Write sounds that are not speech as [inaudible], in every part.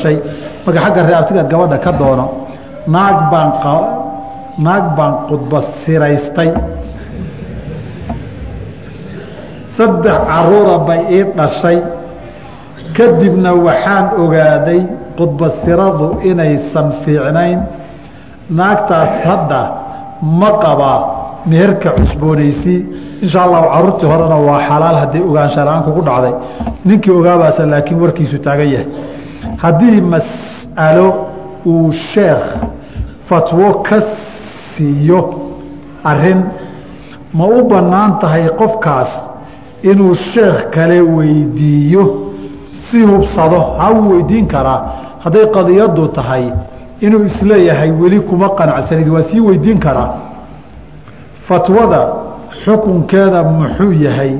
dhashay. Marka xagga reabtigaad gabadha ka doono naag baan naag baan qudba siraystay. Saddex caruura bay ii dhashay. Kadibna waxaan ogaaday qudbasiradu inaysan fiicnayn. Naagtaas hadda ma qabaa meherka cusboonaysii insha allahu caruurtii horena waa xalaal haddii ogaansha la'aan kugu dhacday. Ninkii ogaabaasa laakiin warkiisu taagan yahay haddii mas'alo uu sheekh fatwo ka siiyo arrin ma u bannaan tahay qofkaas inuu sheekh kale weydiiyo si hubsado ha uu weydiin karaa hadday qadiyadu tahay inuu is leeyahay weli kuma qanacsanid waa sii weydiin karaa fatwada xukunkeeda muxuu yahay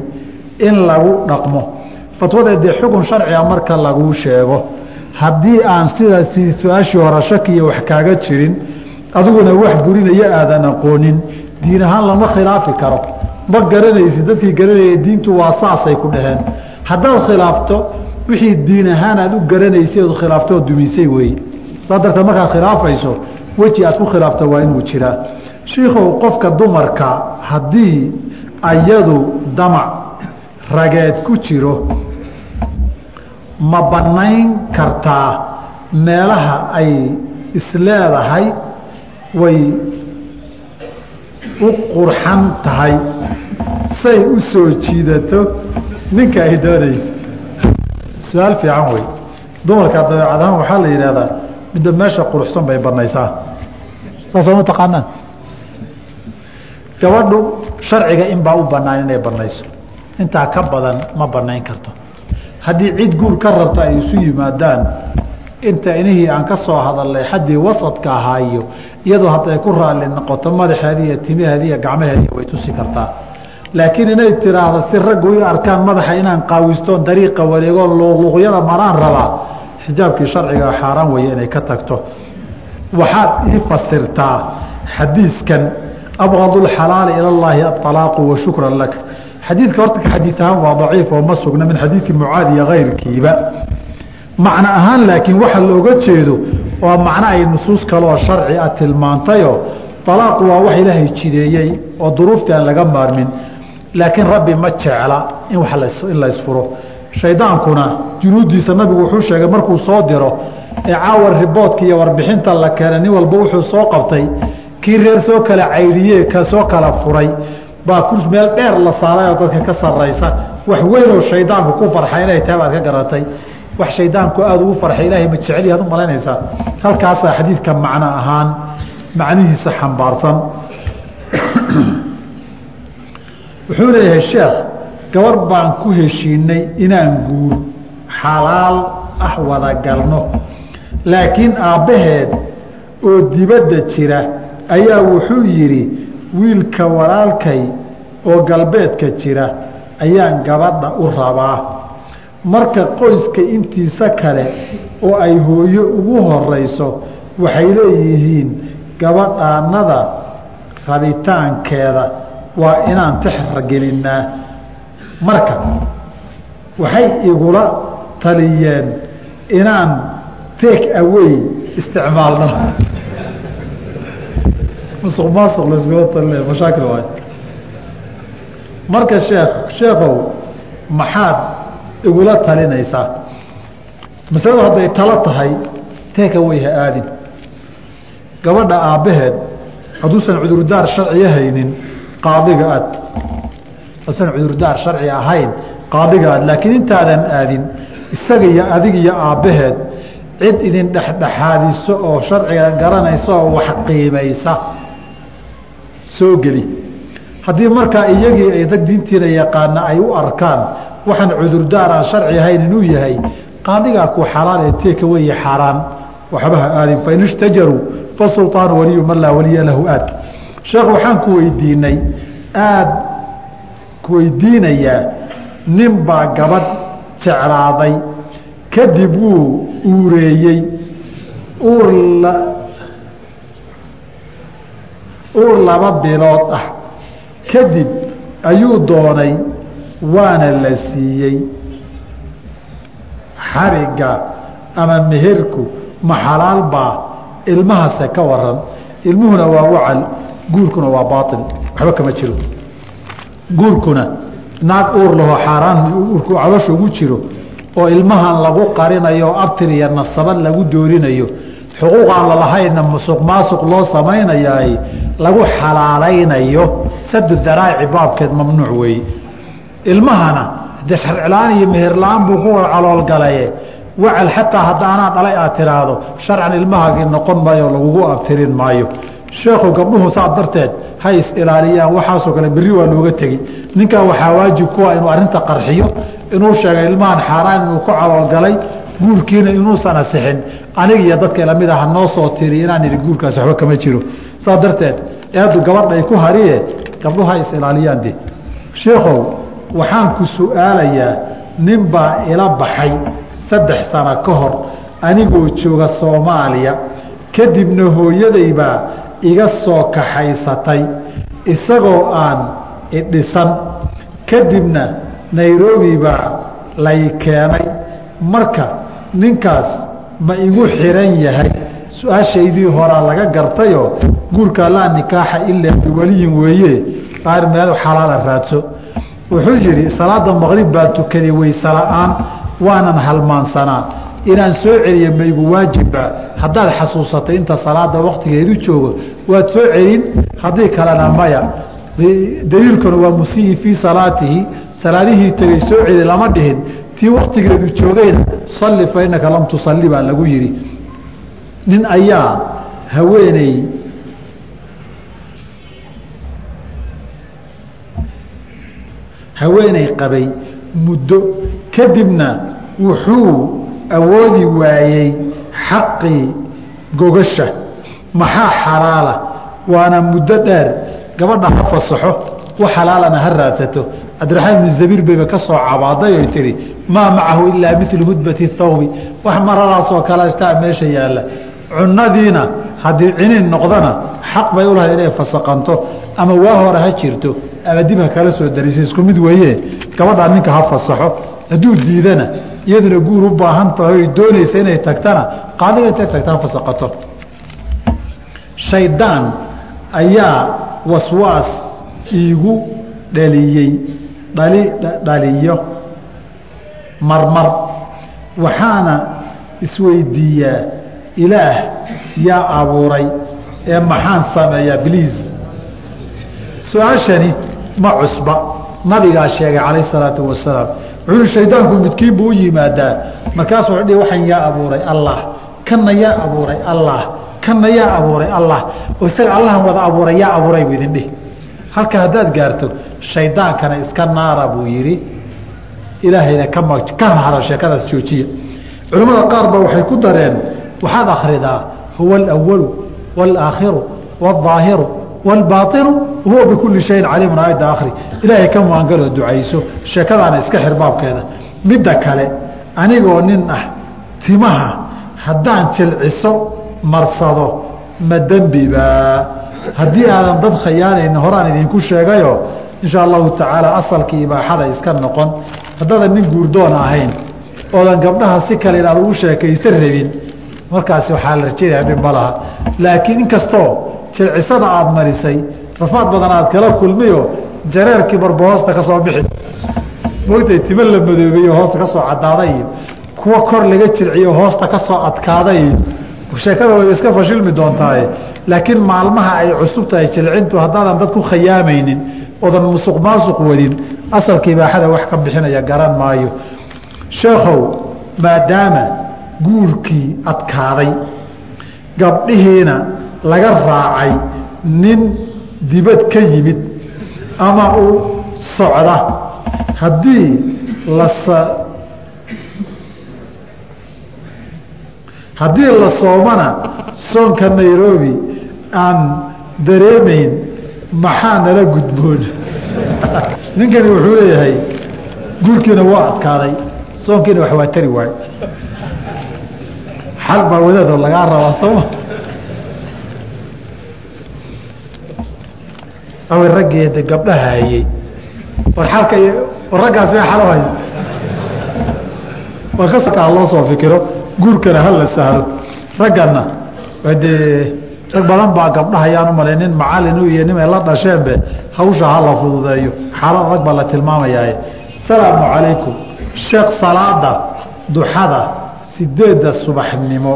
in lagu dhaqmo. Fatwada dee xukun sharciga marka laguu sheego haddii aan sidaasi su'aashii hore shakiya wax kaaga jirin adiguna wax burinaya aadan aqoonin. Diin ahaan lama khilaafi karo. Ma garanaysi dadkii garanaya diintu waa saasay ku dhaheen. Haddaad khilaafto wixii diin ahaan aad u garanaysay ood khilaafto oo dumisay weeye saa darteed markaad khilaafayso weji aad ku khilaafta waa inuu jiraa. Shiikow qofka dumarka haddii ayadu damac rageed ku jiro ma bannayn kartaa meelaha ay isleedahay way u qurxan tahay. Say u soo jiidato ninka ay doonayso. Su'aal fiican wey dumarka dabeecad ahaan waxaa la yidhahdaa midda meesha quruxsan bay banaysaa saasoo ma taqaanaan. Gabadhu sharciga inbaa u banaan inay banayso intaa ka badan ma banayn karto haddii cid guur ka rabta ay isu yimaadaan inta inihii aan ka soo hadalnay xaddii wasadka ahaayo iyadoo hadday ku raalli noqoto madaxeeda iyo timaheeda way tusi kartaa. Laakiin inay tiraahdo si raggu i arkaan madaxa inaan qaawistoon dariiqa wareegoo luqluqyada maraan rabaa. Xijaabkii sharciga xaaraan weeye inay ka tagto. Waxaad ii fasirtaa xadiiskan abqadulxalaali ilallaahi aalaaqu wa shukran lak xadiidka horta xadiid ahaan waa daciif oo ma sugna min xadiidki mucaad iyo kayrkiiba macno ahaan laakiin waxa looga jeedo waa macno ay nusuus kaleoo sharci a tilmaantayo alaaqu waa wax ilaahay jideeyey oo duruuftii aan laga maarmin. Laakiin rabbi ma jecla in in la shaydaankuna junuudiisa nabigu wuxuu sheegay markuu soo diro ee caawa riboodka iyo warbixinta la keenay nin walba wuxuu soo qabtay kii reer soo kala cayriye ka soo kala furay baa kurs meel dheer la saaray oo dadka ka saraysa wax weynoo shaydaanku ku farxay inay tahay baad ka garatay. Wax shaydaanku aada ugu farxay ilaahay ma jeceliy ad u malaynaysaa. Halkaasaa xadiidka macno ahaan macnihiisa xambaarsan. [clears throat] Wuxuu leeyahay sheekh gabar baan ku heshiinay inaan guur xalaal ah wada galno. Laakiin aabbaheed oo dibadda jira ayaa wuxuu yidhi wiilka walaalkay oo galbeedka jira ayaan gabadha u rabaa. Marka qoyska intiisa kale oo ay hooyo ugu horeyso waxay leeyihiin gabadhaanada rabitaankeeda waa inaan tixragelinnaa marka waxay igula taliyeen inaan take away isticmaalno musuq maasuq talinaya mashaakil waay marka sheekh sheekow maxaad igula talinaysaa masaladu hadday talo tahay take away ha aadin gabadha aabbaheed hadduusan cudurdaar sharciya haynin qaadiga aad hadduusan cudurdaar sharci ahayn qaadiga aad laakiin intaadan aadin isaga iyo adig iyo aabbaheed cid idin dhexdhexaadiso oo sharciga garanaysa oo wax qiimaysa soo geli. Haddii markaa iyagii ay dad diintiina yaqaana ay u arkaan waxaan cudurdaar aan sharci ahayn inuu yahay qaadigaa ku xalaal ee teeka weeye xaaraan. Waxbaha aadin fain ishtajaruu fasulطaanu waliyu man laa waliya lahu aad. Sheekh waxaan ku weydiinay aada ku weydiinayaa nin baa gabadh jeclaaday kadib wuu uureeyey uur uur laba bilood ah. Kadib ayuu doonay waana la siiyey. Xarigga ama meherku ma xalaal baa ilmahase ka waran. Ilmuhuna waa wacal guurkuna waa baail waxba kama jiro. Guurkuna naag uur lahoo xaaraan uurku calosha ugu jiro oo ilmahan lagu qarinayo oo abtir iyo nasabad lagu doorinayo xuquuqaan lalahayna musuq maasuq loo samaynayaay lagu xalaalaynayo sadu daraa'ici baabkeed mamnuuc weeye ilmahana dee sharcila-aan iyo meherla-aan buu ku caloolgalaye. Wacal xataa haddaanaa dhalay aad tiraahdo sharcan ilmahaagii noqon maayo lagugu abtirin maayo. Sheekhu gabdhuhu saa darteed ha is ilaaliyaan waxaasoo kale berri waa looga tegi. Ninkan waxaa waajib kuwa inuu arrinta qarxiyo inuu sheegay ilmahan xaaraan inuu ku caloolgalay guurkiina inuusan asixin. Aniga iyo dadka la mid aha noo soo tiri inaan idhi guurkaas waxba kama jiro saa darteed eeddu gabadhay ku hariye gabdhuhu is ilaaliyaan de sheekhow waxaan ku su'aalayaa nin baa ila baxay saddex sano ka hor anigoo jooga soomaaliya. Kadibna hooyadaybaa iga soo kaxaysatay isagoo aan idhisan. Kadibna nairobi baa lay keenay. Marka ninkaas ma igu xiran yahay su'aashaydii horaa laga gartayoo guurkaa laa nikaaxa ilaa biwaliyin weeye qaar meel xalaala raadso. Wuxuu yidhi salaada maqrib baan tukaday weyse la'aan waanan halmaansanaa inaan soo celiya ma igu waajibba haddaad xasuusatay inta salaada waktigeedu joogo waad soo celin haddii kalena maya. Daliilkuna waa musii fii salaatihi. Salaadihii tegay soo celi lama dhihin. Tii waktigeedu joogayna salli fa lam tusalli baa lagu yidhi nin ayaa haweeney haweeney qabay muddo kadibna wuxuu awoodi waayey xaqii gogasha. Maxaa xalaala? Waana muddo dheer gabadha ha fasaxo wax xalaalana ha raadsato. Cabdiraxmaan ibn zabiir bayba ka soo cabaaday oy tihi maa macahu ilaa milu hudbati thawbi. Wax maradaasoo kaletaa meesha yaalla cunadiina haddii ciniin noqdana xaq bay u lahayd inay fasaqanto ama waa hore ha jirto ama dib ha kala soo darisay isku mid weeye gabadhaa ninka ha fasaxo hadduu diidana iyaduna guur u baahan tahay doonaysa inay tagtana qaadiga intay tagta ha fasaqato. Shaydaan ayaa waswaas iigu dhaliyey dhali dhaliyo marmar waxaana isweydiiyaa ilaah yaa abuuray ee maxaan sameeyaa bliis. su'aashani ma cusba. Nabigaa sheegay calayh salaatu wasalaam wuxuu shaydaanku midkiin buu u yimaadaa. Markaasuu dhihi waxaan yaa abuuray allah. Kanna yaa abuuray allah. Kanna yaa abuuray allah. Isaga allahan wada abuuray yaa abuuray buu idin dhihi. Halka haddaad gaarto shaydaankana iska naara buu yidhi. Ilaahayna kama ka haro sheekadaas joojiya. Culimmada qaar ba waxay ku dareen waxaad akhridaa huwa alawalu waalaakhiru waaldaahiru waalbaatinu wahuwa bikulli shayin caliimun aayadda akhri. Ilaahay ka maangaloo ducayso sheekadaana iska xir baabkeeda midda kale anigoo nin ah timaha haddaan jilciso marsado ma dembibaa haddii aadan dad khayaanayni horaan idinku sheegayo insha allahu tacaala asalkii ibaaxada iska noqon. Haddaadan nin guurdoon ahayn oodan gabdhaha si kale inaad ugu sheekaysan rabin markaasi waxaa la rajeynaya dhib ma laha. Laakiin inkastoo jilcisada aada marisay rafaad badan aad kala kulmiyo jareerkii barba hoosta ka soo bixi. Moogtay timo la madoobeeyo hoosta ka soo cadaaday iyo kuwa kor laga jilciyo hoosta ka soo adkaaday. Iyo sheekada way iska fashilmi doontaaye laakiin maalmaha ay cusub tahay jilcintu haddaadan dad ku khayaamaynin oodan musuq maasuq wadin asalka ibaaxada wax ka bixinaya garan maayo. Sheekhow maadaama guurkii adkaaday. Gabdhihiina laga raacay nin dibad ka yimid ama u socda. Haddii las haddii la soomana soonka nairobi aan dareemayn maxaa nala gudboon? [laughs] Ninkani wuxuu leeyahay guurkiina waa adkaaday soonkiina wax waa tari waayo xal baa wadaadoo lagaa rabaa sooma awa raggeeda gabdhaha hayey war alka war raggaasi xalo hay war ka loo soo fikiro guurkana hala sahlo raggana dee rag badan baa gabdhaha yaan u malay nin macalin u iyo nimay la dhasheenbe hawsha hala fududeeyo. Xaalad adag baa la tilmaamayaa. Asalaamu calaykum. Sheekh salaada duxada sideedda subaxnimo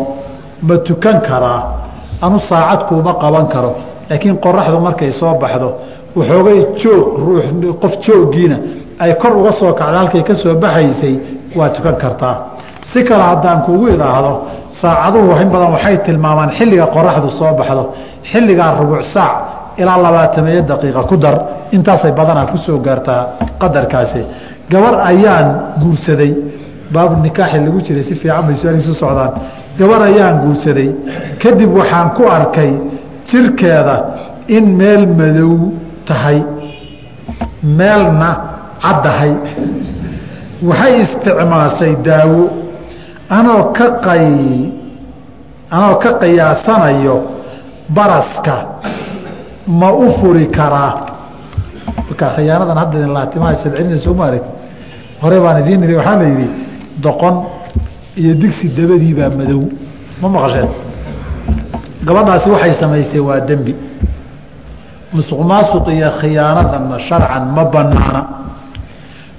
ma tukan karaa anu saacad kuuma qaban karo. Laakiin qoraxdu markay soo baxdo waxoogay joog qof jooggiina ay kor uga soo kacda halkay ka soo baxaysay waa tukan kartaa si kale haddaan kugu idhaahdo saacaduhu in badan waxay tilmaamaan xilliga qoraxdu soo baxdo xilligaa rubuc saac ilaa labaatamiyo daqiiqa ku dar. Intaasay badanaa ku soo gaartaa qadarkaasi. Gabar ayaan guursaday baabu nikaaxi lagu jiray si fiican bay su'aalihiisu socdaan. Gabar ayaan guursaday kadib waxaan ku arkay jirkeeda in meel madow tahay meelna caddahay waxay isticmaashay daawo anoo ka qay anoo ka qiyaasanayo baraska. Ma u furi karaa. Marka khiyaanadan hadda laatimaha sabcelinaysa uma aragti hore baan idiin iri waxaa la yidhi doqon iyo digsi dabadii baa madow. Ma maqasheen? Gabadhaasi waxay samaysay waa dembi. Musuq maasuq iyo khiyaanadanna sharcan ma banaana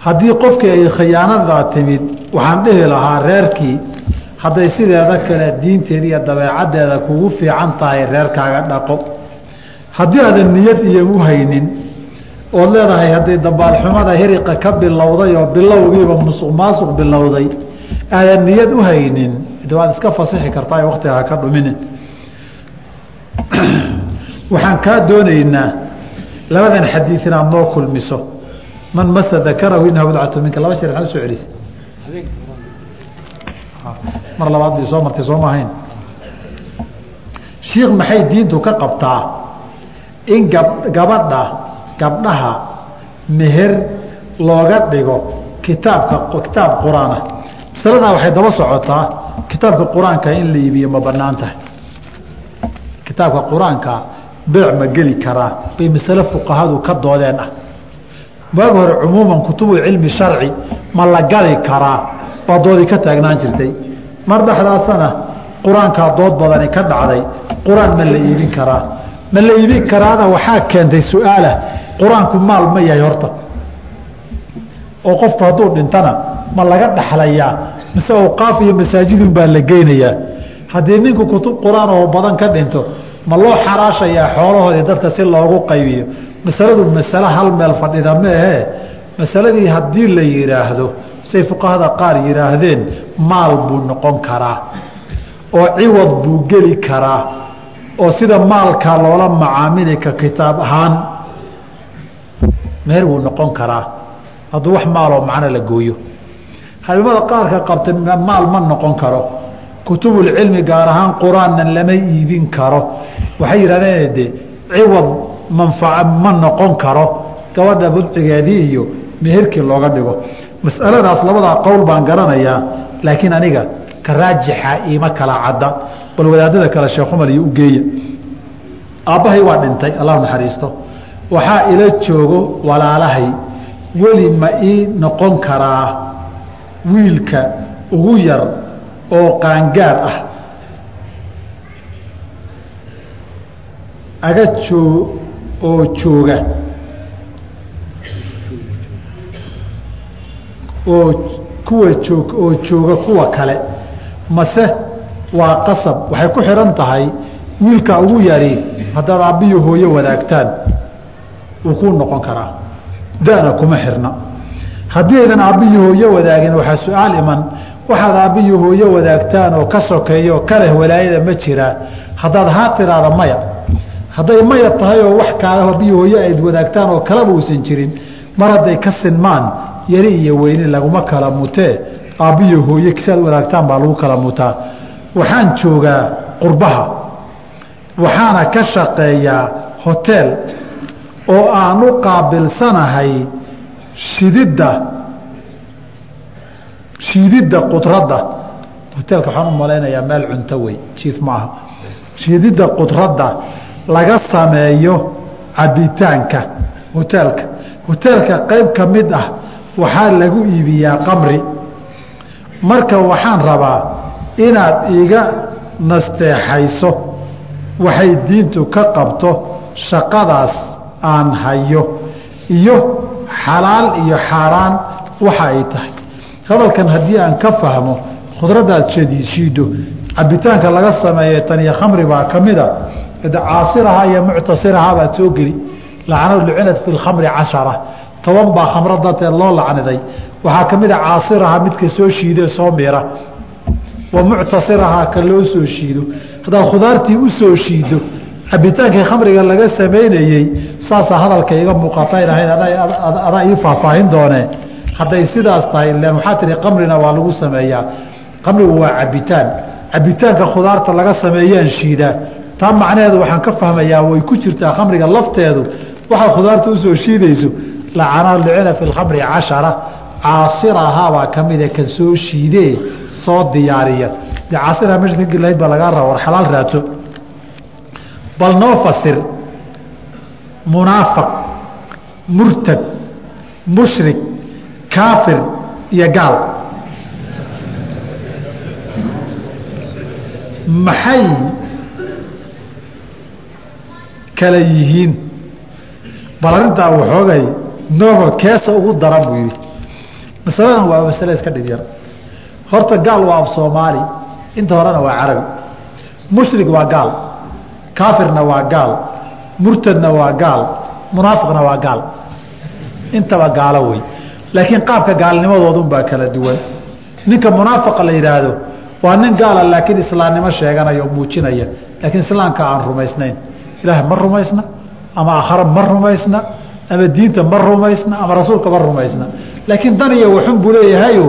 haddii qofkii ay khiyaanadaa timid waxaan dhihi lahaa reerkii hadday sideeda kale diinteeda iyo dabeecaddeeda kugu fiican tahay reerkaaga dhaqo. Haddii aadan niyad iyo u haynin ood leedahay haddii dabaalxumada hiriqa ka bilowday oo bilowgiiba musuq maasuq bilowday aadan niyad u haynin. Waad iska fasixi kartaa ee waktiga haka dhuminin. [clears throat] Waxaan kaa doonaynaa labadan xadiid inaad noo kulmiso. Man masa dakarahu inaha wadcatu minka. Laba sheer maxaa u soo celisay mar labaad bay soo martay soo maahayn shiikh maxay diintu ka qabtaa in gab gabadha gabdhaha meher looga dhigo kitaabka kitaab qur'aanah masaladaa waxay daba socotaa kitaabka qur'aanka in la iibiyo ma bannaan tahay kitaabka qur'aanka beec ma geli karaa bay masale fuqahadu ka doodeen ah. Waagi hore cumuuman kutubu cilmi sharci ma la gali karaa baa doodii ka taagnaan jirtay. Mar dhexdaasana qur'aankaa dood badani ka dhacday qur'aan ma la iibin karaa. Ma la iibin karaana waxaa keentay su'aala qur'aanku maal ma yahay horta. Oo qofku hadduu dhintana ma laga dhaxlayaa mise awqaaf iyo masaajidun baa la geynayaa. Haddii ninku kutub qur'aan oo badan ka dhinto ma loo xaraashayaa xoolahoodii dadka si loogu qaybiyo? Masaladu masale hal meel fadhida meehe masaladii haddii la yidhaahdo say fuqahada qaar yidhaahdeen maal buu noqon karaa. Oo ciwad buu geli karaa. Oo sida maalkaa loola macaamili ka kitaab ahaan meher wuu noqon karaa. Hadduu wax maaloo macno la gooyo. Habimada qaarka qabta maal ma noqon karo. Kutubulcilmi gaar ahaan qur'aanna lama iibin karo. Waxay yidhahdeen de ciwad manfaca ma noqon karo. Gabadha budcigeedii iyo meherkii looga dhigo. Masaladaas labadaa qowl baan garanayaa laakiin aniga ka raajixa iima kala cadda. Bal wadaadada kale sheekhumar iyo ugeeya aabbahay waa dhintay allah naxariisto waxaa ila joogo walaalahay. Weli ma ii noqon karaa wiilka ugu yar oo qaangaar ah. Aga joo oo jooga. Oo kuwa joog oo jooga kuwa kale. Mase waa qasab. Waxay ku xihan tahay wiilka ugu yari haddaad aabbiyo hooyo wadaagtaan wuu kuu noqon karaa dana kuma xirna. Haddii aydan aabbiyo hooyo wadaagin waxaa su'aal iman. Waxaad aabbiyo hooyo wadaagtaan oo ka sokeeyo kaleh walaayada ma jiraa haddaad haa tiraada maya. Hadday maya tahay oo wax kaale aabbiyo hooyo ayd wadaagtaan oo kalaba uusan jirin mar hadday ka sinmaan yari iyo weyne laguma kala mutee aabbiyo hooye siaad wadaagtaan baa lagu kala mutaa. Waxaan joogaa qurbaha. Waxaana ka shaqeeyaa hoteel oo aan u qaabilsanahay shididda shiididda qudradda. Hoteelka waxaan u malaynayaa meel cunto wey jiif maaha shiididda qudradda laga sameeyo cabitaanka hoteelka hoteelka qayb ka mid ah waxaa lagu iibiyaa qamri marka waxaan rabaa inaad iiga nasteexayso waxay diintu ka qabto shaqadaas aan hayo iyo xalaal iyo xaaraan waxa ay tahay. Hadalkan haddii aan ka fahmo khudraddaad shiido cabitaanka laga sameeye taniyo khamri baa ka mida caasiraha iyo muctasiraha baad soo geli. Lucinat fi lkhamri cashara toban baa khamro darteed loo lacniday. Waxaa ka mid a caasiraha midka soo shiidee soo miira. Wa muctasiraha ka loo soo shiido. Haddaad khudaartii u shiido cabitaankii khamriga laga samaynayey saasaa hadalka iga muuqata inahayn adaa ii faahfaahin doonee hadday sidaas tahay ilan waxaa tihi qamrina waa lagu sameeyaa. Qamrigu waa cabitaan. Cabitaanka khudaarta laga sameeyaan shiidaa taa macnaheedu waxaan ka fahmayaa way ku jirtaa khamriga lafteedu. Waxaad khudaarta u soo shiidayso lacana lucina fi lkhamri cashara. Caasirahaabaa ka mida kan soo shiidee soo diyaariya. Dee caasiraha meesha ka gelahayd baa lagaa raba war xalaal raadso bal noo fasir munaafiq murtad mushrik kaafir iyo gaal. Maxay kala yihiin? Bal waxoogay nooba keesa ugu daran buu yidhi. Masaladan waa masale iska dhib yar. Horta gaal waa af soomaali inta horena waa carabi. Mushrik waa gaal kaafirna waa gaal murtadna waa gaal munaafiqna waa gaal. Intaba gaalo wey laakiin qaabka gaalnimadoodunbaa kala duwan. Ninka munaafiqa la yidhaahdo waa nin gaala laakiin islaamnimo sheeganaya oo muujinaya. Laakiin islaamka aan rumaysnayn. Ilaah ma rumaysna ama aakhare ma rumaysna ama diinta ma rumaysna ama rasuulka ma rumaysna. Laakiin dan iyo waxun buu leeyahayo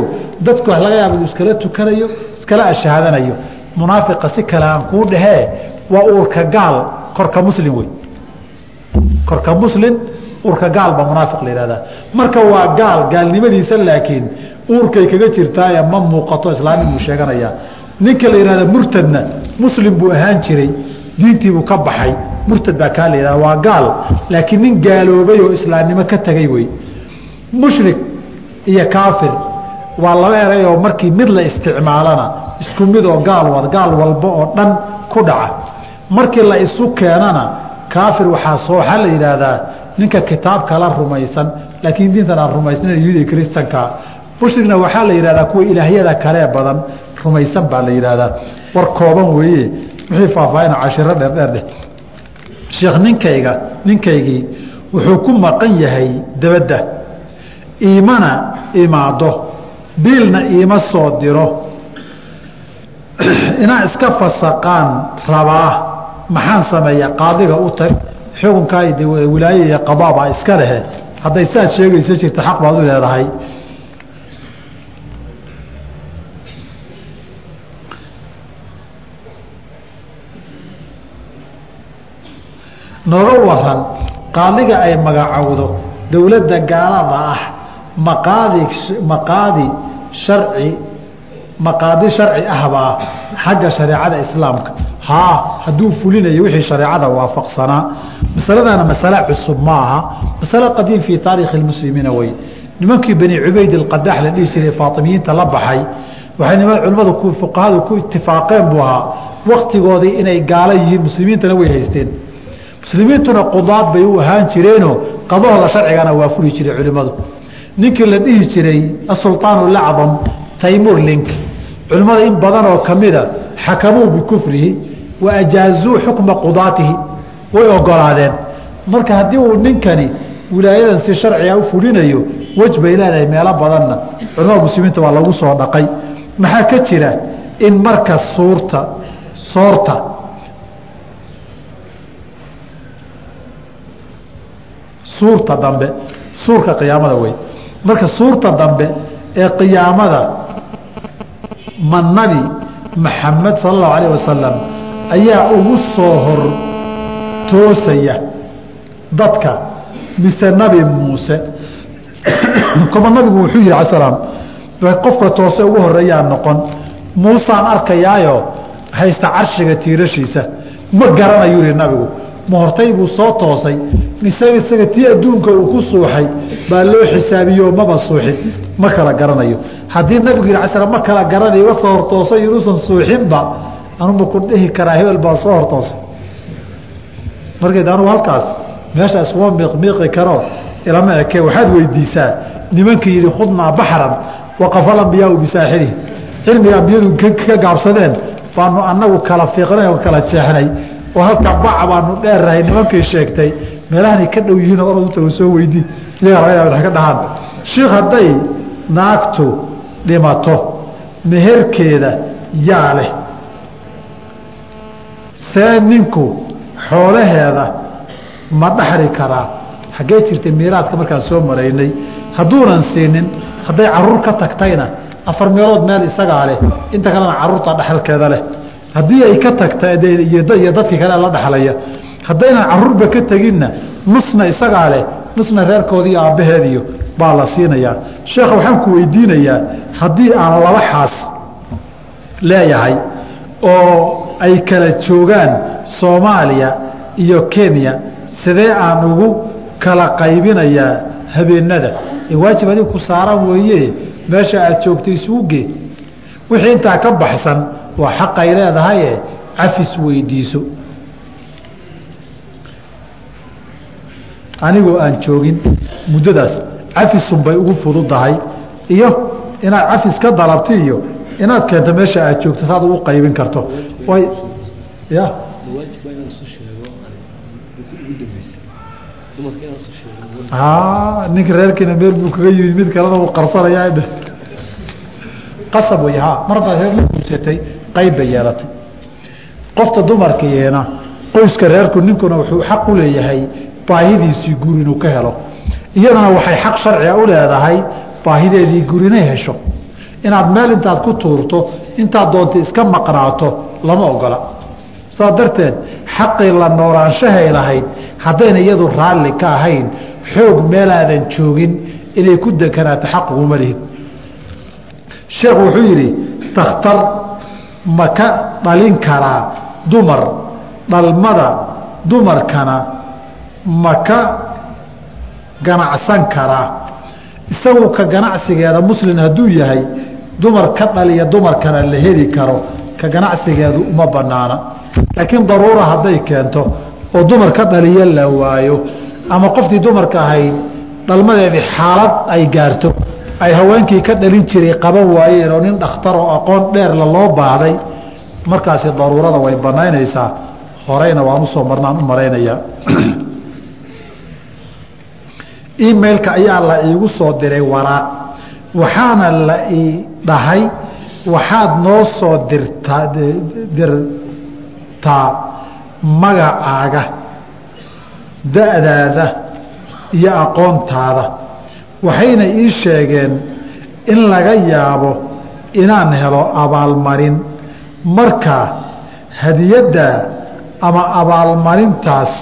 dadku wax laga yaaba iskala tukanayo iskala ashahaadanayo munaafiqa si kale aan kuu dhahee waa uurka gaal korka muslim wey korka muslim uurka gaal baa munaafiq la yihahdaa marka waa gaal gaalnimadiisa laakiin uurkay kaga jirtaaye ma muuqato islaamin buu sheeganayaa ninka la yihahda murtadna muslim buu ahaan jiray diintiibuu ka baxay. Murtad baa kaa la yihahda waa gaal. Laakiin nin gaaloobay oo islaamnimo ka tegay wey. Mushrik iyo kaafir waa laba eray oo markii mid la isticmaalana isku mid oo gaal wad gaal walba oo dhan ku dhaca. Markii la isu keenana kaafir waxaa soo waxaa la yidhaahdaa ninka kitaabka la rumaysan laakiin diintan aan rumaysnayn yuhuudi kristanka mushrigna waxaa la yidhahdaa kuwa ilaahyada kalee badan rumaysan baa la yidhaahdaa. War kooban weeye wixii faahfaahina cashiro dheerdheer dheh sheekh ninkayga ninkaygii wuxuu ku maqan yahay dabadda. Iimana imaado biilna iima soo diro. [clears throat] Inaa iska fasaqaan rabaa maxaan sameeya qaadiga u tag xukunkaa wilaaye iyo qadaabaa iska lehe. Hadday saad sheegayso jirta xaq baad u leedahay. Nooga waran qaadiga ay magacowdo dowladda gaalada ah maqaadi maqaadi sharci maqaadi sharci ahbaa xagga shareecada islaamka haa hadduu fulinayo wixii shareecada waafaqsanaa masaladana masale cusub ma aha masale qadiim fii taarikhi lmuslimiina wey nimankii bani cubayd alqadax la dhihi jiray faatimiyiinta la baxay waxay culimmadu fuqahadu ku itifaaqeen buu ahaa. Waktigoodii inay gaalo yihiin muslimiintana way haysteen. Muslimiintuna qudaad bay u ahaan jireenoo qadahooda sharcigana waa furi jiray culimmadu. Ninkii la dhihi jiray asulطaan lacdam taymur link. Culimmada in badan oo kamida xakamuu bikufrihi wa xukma qudaatihi. Way ogolaadeen. Marka haddii uu ninkani wilaayadan si sharciga u fulinayo wej bay leedahay meelo badanna. Culimada muslimiinta waa lagu soo dhaqay. Maxaa ka jira in marka suurta soorta suurta dambe suurka qiyaamada wey marka suurta dambe ee qiyaamada ma nabi maxamed sala allahu alayh wasalam ayaa ugu soo hor toosaya dadka mise nabi muuse. [coughs] Koma nabigu wuxuu yihi ala slaam qofka toose ugu horeeyaa noqon. Muusaan arkayaayo haysta carshiga tiirashiisa. Ma garanayuu yihi nabigu. Ma hortay buu soo toosay. Isaga isaga tii adduunka uu ku suuxay baa loo xisaabiyo maba suuxin. Ma kala garanayo. Haddii nabigu yidhi sl ma kala garanayo iga hortoosay inuusan suuxinba anuba ku dhihi karaa hebel baa soo hortoosay. Markeed anugu halkaas meesha iskuma miiqmiiqi karo ilama eke waxaad weydiisaa nimankii yidhi khudnaa baxran waqafa alambiyaau bisaaxirihi. Cilmiga ambiyadu ka gaabsadeen baanu anagu kala fiiqnay oo kala jeexnay. Oo halka baca baanu dheerrahay nimankii sheegtay meelahanay ka dhow yihiin orad utago soo weydii iyaga laga yaaba ka dhahaan. Shiikh hadday naagtu dhimato meherkeeda yaa leh see ninku xoolaheeda ma dhaxli karaa. Xaggee jirtay miiraadka markaan soo maraynay. Hadduunan siinin hadday carruur ka tagtayna afar meelood meel isagaa leh. Inta kalena carruurta dhexalkeeda leh. Haddii ay ka tagta iyo dadkii kale la dhexlaya haddaynan caruurba ka teginna nusna isagaa leh. Nusna reerkoodiiyo aabbaheediyo baa la siinayaa. Sheekha waxaan ku weydiinayaa haddii aan laba xaas leeyahay oo ay kala joogaan soomaaliya iyo kenya sidee aan ugu kala qaybinayaa habeenada? Ee waajib adig ku saaran weeye meesha aad joogtay isuugee wixii intaa ka baxsan waa xaqay leedahaye cafis weydiiso. Anigoo aan joogin muddadaas cafisunbay ugu fududahay iyo inaad cafis ka dalabti iyo inaad keento meesha aad joogto saad ugu qaybin karto ya ninka reerkiina meel buu kaga yimid mid kalena uu qarsanayaa qasab way ha. Mar haddaad reer la guursatay qayb bay yeelatay. Qofta dumarkiina qoyska reerku ninkuna wuxuu xaq u leeyahay baahidiisii guri inuu ka helo. Iyadana waxay xaq sharciga u leedahay baahideedii guri inay hesho. Inaad meel intaad ku tuurto intaad doonta iska maqnaato lama ogola. Saa darteed xaqii la noolaanshahay lahayd haddayna iyadu raalli ka ahayn xoog meelaadan joogin inay ku dekanaato xaq uguma lihid. Sheekhu wuxuu yidhi takhtar ma ka dhalin karaa dumar dhalmada dumarkana ma ka ganacsan karaa. Isagu ka ganacsigeeda muslin hadduu yahay dumar ka dhaliya dumarkana la heli karo ka ganacsigeedu uma banaana laakiin daruura hadday keento oo dumar ka dhaliya la waayo ama qoftii dumarka ahayd dhalmadeedii xaalad ay gaarto ay haweenkii ka dhalin jiray qaban waayeen oo nin dhakhtar oo aqoon dheerla loo baahday markaasi daruurada way banaynaysaa horeyna waan u soo marnaan u malaynayaa [clears throat] emailka ayaa la iigu soo diray waraaq waxaana la ii dhahay waxaad noo soo dirtaa dirtaa magacaaga da-daada iyo aqoontaada. Waxayna ii sheegeen in laga yaabo inaan helo abaalmarin. Marka hadiyadda ama abaalmarintaas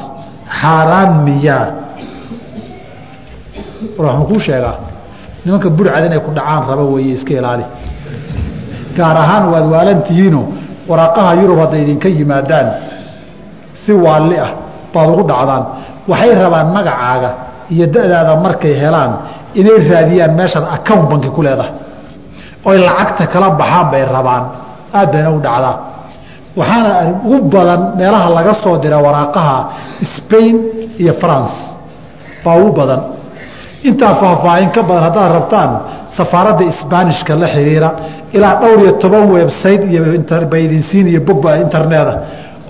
xaaraan miyaa waxaan kuu sheegaa nimanka burcad inay ku dhacaan raba weeye iska ilaali gaar ahaan waad waalantihiino waraaqaha yurub hadday idinka yimaadaan si waalli ah baad ugu dhacdaan. Waxay rabaan magacaaga iyo da-daada markay helaan inay raadiyaan meeshaad account banki ku leedahay oy lacagta kala baxaan bay rabaan. Aad bayna u dhacdaa. Waxaana ugu badan meelaha laga soo dira waraaqaha Spain iyo France. Baa ugu badan. Intaa faahfaahin ka badan haddaad rabtaan safaaradda Isbaanishka la xiriira ilaa dhowr iyo toban website iyo interbaydinsiin iyo bogba interneta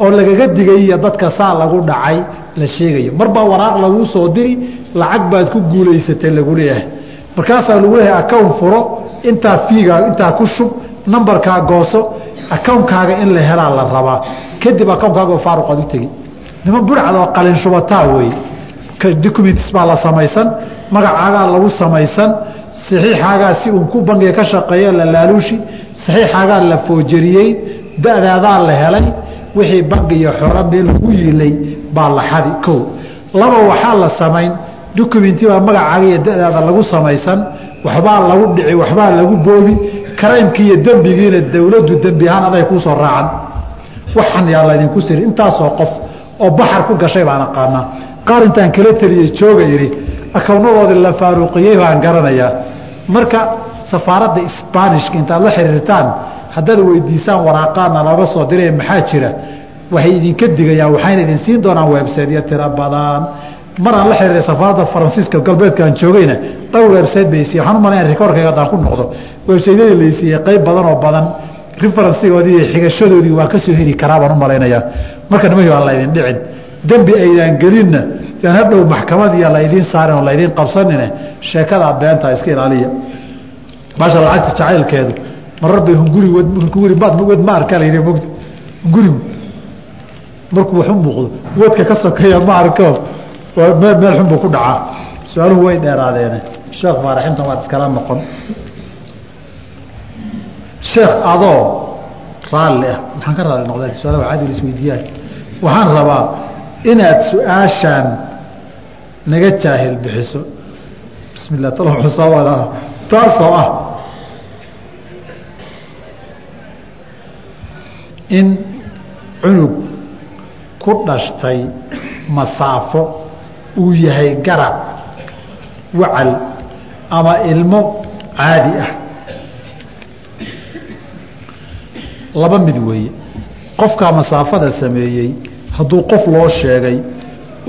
oo lagaga digay dadka saa lagu dhacay la sheegayo. Marbaa waraaq laguu soo diri lacag baad ku guulaysatay lagu leeyahay. Markaasaa lagu leeyahay account furo intaa fiigaa intaa ku shub nambarkaa gooso akawnkaaga in la helaa la rabaa. Kadib akawnkaaga faaruq aad u tegi. Niman burcad oo qalin shubataa wey documents baa la samaysan magacaagaa lagu samaysan saxiixaagaa si uun ku bangiga ka shaqeeya la laaluushi saxiixaagaa la foojariyey da-daadaa la helay wixii bangi iyo xoro meel lagu yiilay baa la xadi kow. Laba waxaa la samayn documenti baa magacaaga iyo da-daada lagu samaysan waxbaa lagu dhici waxbaa lagu boobi karaymkii iyo dembigiina dowladdu dembi ahaan aday kuu soo raacan waxan yaa laydinku siri intaasoo qof oo baxar ku gashay baan aqaanaa. Qaar intaan kala teliyey jooga yidhi akawnadoodii la faaruuqiyey baan garanayaa marka safaaradda sbanishka intaad la xiriirtaan haddaad weydiisaan waraaqaana laga soo diray maxaa jira? Waxay idinka digayaan waxayna idin siin doonaan websaytyo tiro badan. Maraan la xiriiray safaaradda faransiiska galbeedka aan joogayna dhowr websayt bay siiye waxaan u malayn rikoorkayga haddaan ku noqdo. Websaytyadii la siiyey qayb badan oo badan referensigoodii iyo xigashadoodii waa ka soo heli karaa baan u malaynayaa marka nimahi aan laydin dhicin dembi aydaan gelinna yaan hadhow maxkamad iyo laydiin saarin oo laydiin qabsanine sheekadaa beentaa iska ilaaliya. Baasha lacagta jacaylkeedu marar bay hunguri hunguri baad wad ma arkaa la yidhi mogta hungurigu markuu wax u muuqdo wadka ka sokeeya ma arko. Meel meel xun buu ku dhacaa. Su'aaluhu way dheeraadeene. Sheekh faaraxintan waad iskala noqon. Sheekh adoo raalli ah. Maxaan ka raalli noqdeen su'aalaha caadi isweydiiyaan waxaan rabaa inaad su'aashaan naga jaahil bixiso. Bismi llah tal wadaa taasoo ah in cunug ku dhashtay masaafo uu yahay garac wacal ama ilmo caadi ah. Laba mid weeye. Qofkaa masaafada sameeyey hadduu qof loo sheegay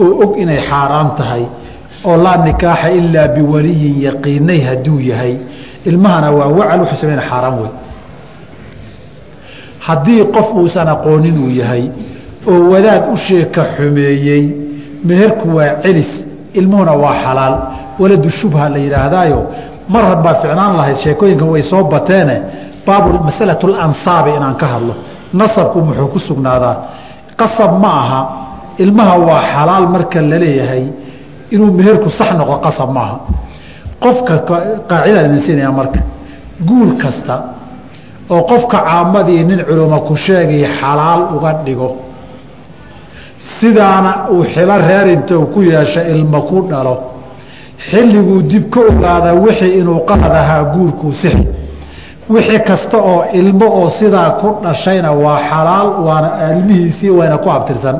oo og inay xaaraan tahay oo laa nikaaxa ilaa biwaliyin yaqiinay hadduu yahay. Ilmahana waa wacal wuxuu sameyn xaaraan wey haddii qof uusan aqoonin uu yahay oo wadaad u sheeka xumeeyey meherku waa celis ilmuhuna waa xalaal. Waladu shubha la yidhaahdaayo mar hadbaa ficnaan lahayd sheekooyinkan way soo bateene. Baabu masalatu lansaabi inaan ka hadlo. Nasabku muxuu ku sugnaadaa qasab ma aha ilmaha waa xalaal marka la leeyahay inuu meherku sax noqo qasab maaha. Qofka qaacidaan idin siinaya marka guur kasta oo qofka caamadii nin culimo ku sheegay xalaal uga dhigo sidaana uu xilo reer inta uu ku yeesho ilmo ku dhalo xilliguu dib ka ogaada wixii inuu qalad ahaa guurkuu sixi. Wixii kasta oo ilmo oo sidaa ku dhashayna waa xalaal waana ilmihiisii wayna ku abtirsan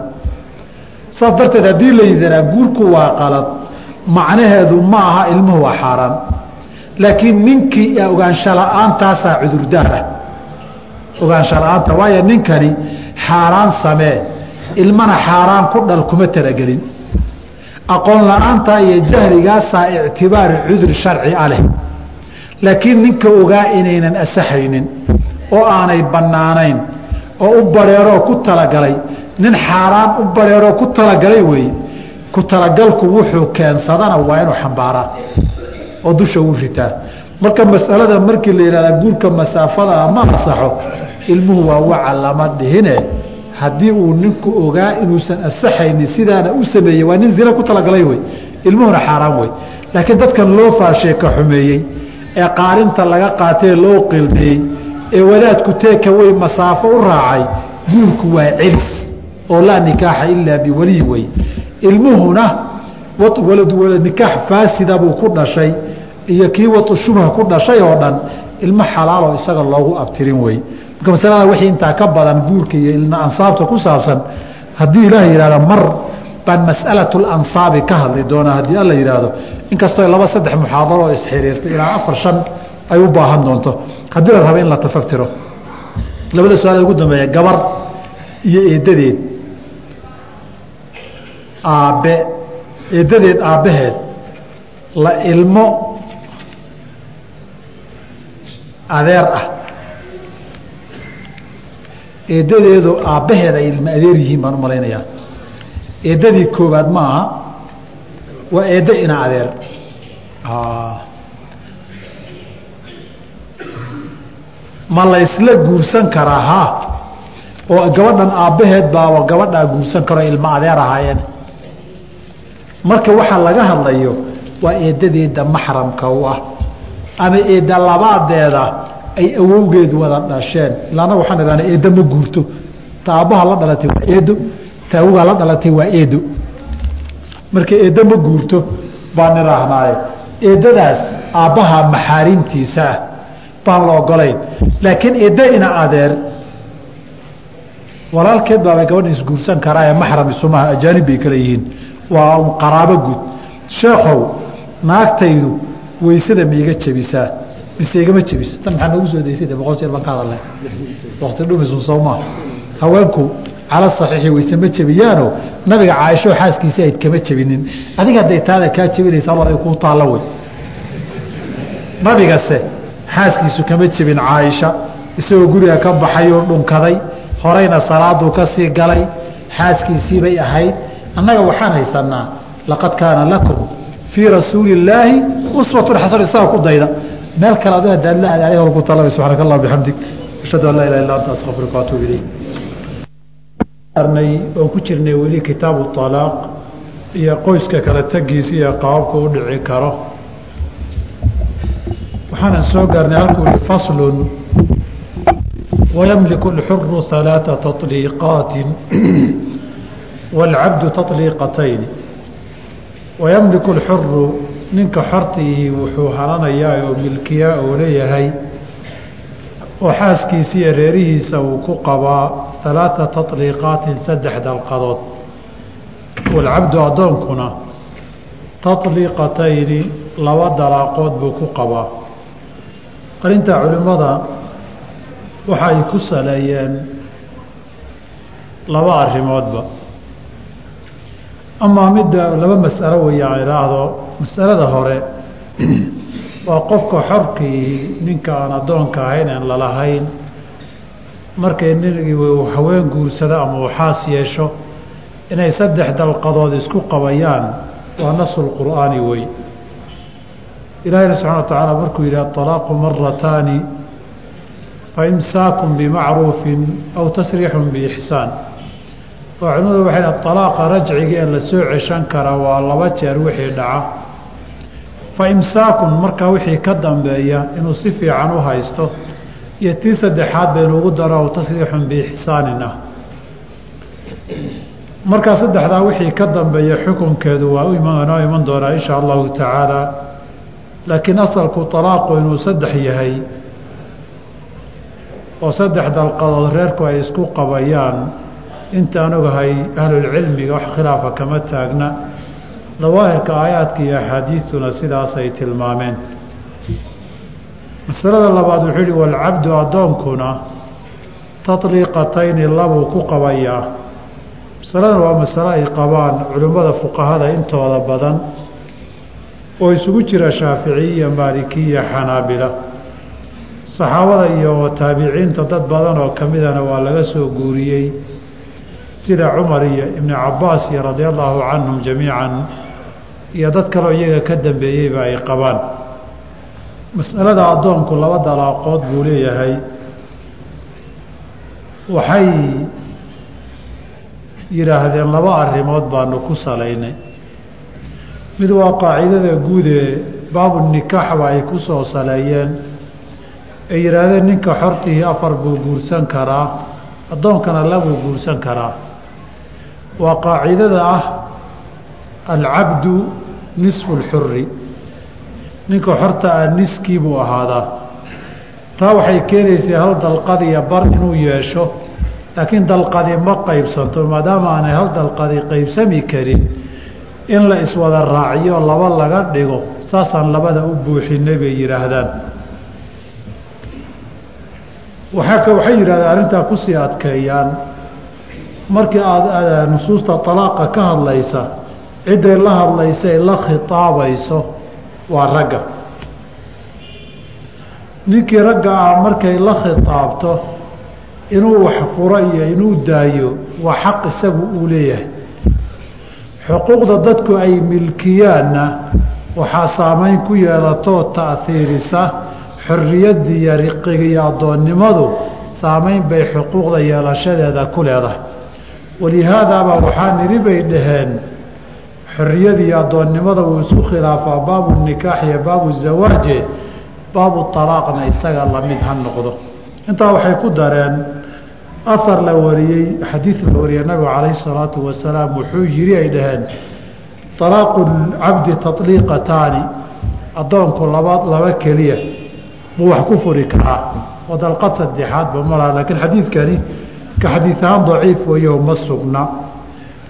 saas darteed haddii la yidharaa guurku waa qalad macnaheedu ma aha ilmuhu waa xaaraan. Laakiin ninkii ogaansho la'aantaasaa cudurdaara. Ogaansho la'aanta waayo ninkani xaaraan samee ilmana xaaraan ku dhal kuma talagelin. Aqoon la'aanta iyo jahligaasaa ictibaari cudur sharci a leh. Laakiin ninka ogaa inaynan asaxaynin oo aanay bannaanayn oo u bareeroo ku talagalay nin xaaraan u bareeroo ku talagalay weeye. Ku talagalku wuxuu keensadana waa inuu xambaaraa oo dusha uu ritaa. Marka masalada markii la yihahda guurka masaafadaa ma asaxo ilmuhu waa waca lama dhihine. Haddii uu ninku ogaa inuusan asaxaynin sidaana u sameeyey waa nin zina ku talagalay wey ilmuhuna xaaraan wey laakiin dadkan loo faasheeka xumeeyey ee qaarinta laga qaatee loo qildeeyey ee wadaadku teeka wey masaafo u raacay guurku waa celis oo laa nikaaxa ilaa biwaliyi wey. Ilmuhuna nikaax faasida buu ku dhashay iyo kii shubha ku dhashay oo dhan ilmo xalaaloo isaga loogu abtirin wey. Marka masalada wixii intaa ka badan guurka iyo ilma ansaabta ku saabsan haddii ilaah yihahda mar baan mas'alatu lansaabi ka hadli doonaa haddii alla yidhaahdo inkastoo laba saddex muxaadaro oo isxiriirta ilaa afar shan ay u baahan doonto. Haddii la raba in la tafaftiro. Labada su'aal ugu dambeeya gabar iyo eeddadeed aabbe eeddadeed aabbaheed la ilmo adeer ah. Eeddadeedu aabbaheed ay ilmo adeer yihiin baan u malaynayaa eeddadii koowaad ma aha waa eeddo ina adeer. Ma la ysla guursan karaa ha oo gabadhan aabbaheed baaba gabadhaa guursan karo ilmo adeer ahaayeen marka waxaa laga hadlayo waa eeddadeeda maxramka u ah. Ama eedda labaadeeda ay awowgeed wada dhasheen. Ilaana waxaan idhahna eeddo ma guurto. Ta aabbaha la dhalatay waa eedo ta awogaa la dhalatay waa eedo marka eeddo ma guurto baan idhaahnaaye eeddadaas aabbaha maxaarimtiisa ah baan la ogolayn laakiin eeddo ina adeer walaalkeed baabay gabadha isguursan karaa ee maxram isumaha ajaanib bay kale yihiin waa un qaraabo guud. Sheekhow naagtaydu weysada maiga jebisaa? Mise igama jebiso? Tan maxaa noogu soo daysay de boqol jeer baan ka hadalnay. Wakti dhumisun soo maa haweenku cala saxiixi weyse ma jebiyaano nabiga caaisho xaaskiisi ayd kama jebinin. Adiga hadday taada kaa jebinaysa alla kuu taalla wey. Nabigase xaaskiisu kama jebin caaisha. Isagoo guriga ka baxay oo dhunkaday. Horeyna salaaduu ka sii galay. Xaaskiisiibay ahayd annaga waxaan haysanaa laqad kaana lakum fii rasuuli illaahi uswatun xasana isaga ku dayda meel kale adu hadaad la adaay holku talabay subxaanaka allah bixamdig ashhadu an laa ilaha illa anta astaqfiruka waatuub ilayk oon ku jirnay weli kitaabu alaaq iyo qoyska kala tegiisa iyo qaababka u dhici karo waxaanan soo gaarnay halkuu i faslun wayamliku اlxuru ثalaaثa taطliiqaati wاlcabdu taطliiqatayni wayamliku اlxuru ninka xortiihi wuxuu halanayaa oo milkiyaa oo leeyahay oo xaaskiisa iyo reerihiisa uu ku qabaa ثalaaثa taطliiqaatin saddex dalqadood wاlcabdu addoonkuna taطliiqatayni laba dalaaqood buu ku qabaa arrintaa culimmada waxa ay ku saleeyeen laba arrimoodba amaa midda laba mas'alo weeye aan idhaahdo masalada hore [clears throat] waa qofka xorkii ninka aan addoonka ahayn aan lalahayn markay nigii haween guursado ama uu xaas yeesho inay saddex dalqadood isku qabayaan waa nasul qur'aani wey ilaahina subxana wa tacaala markuu yidhi aطalaaqu marataani faimsaakun bimacruufin aw tasriixun biixsaan oo culimadu waxay dha alaaqa rajciga ee la soo ceshan kara waa laba jeer wixii dhaca. Fa imsaakun markaa wixii ka dambeeya inuu si fiican u haysto. Iyo tii saddexaad baynu ugu daro aw tasriixun biixsaanin ah markaa saddexdaa wixii ka dambeeya xukunkeedu waa noo iman doonaa insha allahu tacaala. Laakiin asalku alaaqu inuu saddex yahay oo saddex dalqadood reerku ay isku qabayaan intaan ogahay ahlulcilmiga wax khilaafa kama taagna dawaahirka aayaadka iyo axaadiidtuna sidaasay tilmaameen. Masalada labaad wuxuu yihi walcabdu addoonkuna taطliiqatayni labuu ku qabayaa masaladan waa masalo ay qabaan culimmada fuqahada intooda badan oo isugu jira shaaficiyiya maalikiya xanaabila. Saxaabada iyo taabiciinta dad badan oo ka midana waa laga soo guuriyey sida cumar iyo ibnu cabaas iyo radia allaahu canhum jamiican iyo dad kaleo iyaga ka dambeeyeyba ay qabaan. Masalada addoonku laba dalaaqood buu leeyahay. Waxay yidhaahdeen laba arrimood baanu ku salaynay. Mid waa qaacidada guud ee baabu nikaaxba ay ku soo saleeyeen. Ay yidhaahdeen ninka xortihii afar buu guursan karaa addoonkana labuu guursan karaa waa qaacidada ah alcabdu nisfu lxuri ninka xorta ah niskii buu ahaadaa. Taa waxay keenaysay hal dalqadiya bar inuu yeesho laakiin dalqadi ma qaybsanto maadaama aanay hal dalqadi qaybsami karin in la iswada raaciyo laba laga dhigo saasaan labada u buuxinay bay yidhaahdaan. Waxay yidhahdeen arrintaa ku sii adkeeyaan markii aad nusuusta alaaqa ka hadlaysa cidday la hadlaysae la khitaabayso waa ragga. Ninkii ragga ah markay la khitaabto inuu wax furo iyo inuu daayo waa xaq isagu uu leeyahay. Xuquuqda dadku ay milkiyaanna waxaa saamayn ku yeelatoo ta'hiirisa xorriyaddiiyo riqiga iyo addoonnimadu saamayn bay xuquuqda yeelashadeeda ku leedahay walihaadaabaa waxaa niri bay dhaheen xorriyadiiyo addoonnimada wuu isku khilaafaa baabu nikaax iyo baabu zawaaje baabu talaaqna isaga la mid ha noqdo. Intaa waxay ku dareen ahar la wariyey xadiid la wariyey nabigu calayhi salaatu wasalaam wuxuu yiri ay dhaheen alaaqu cabdi taطliiqataani addoonku laba laba keliya buu wax ku furi karaa oo dalqad saddexaadba malaha laakiin xadiidkani ka xadiid ahaan daciif weeyo ma sugna.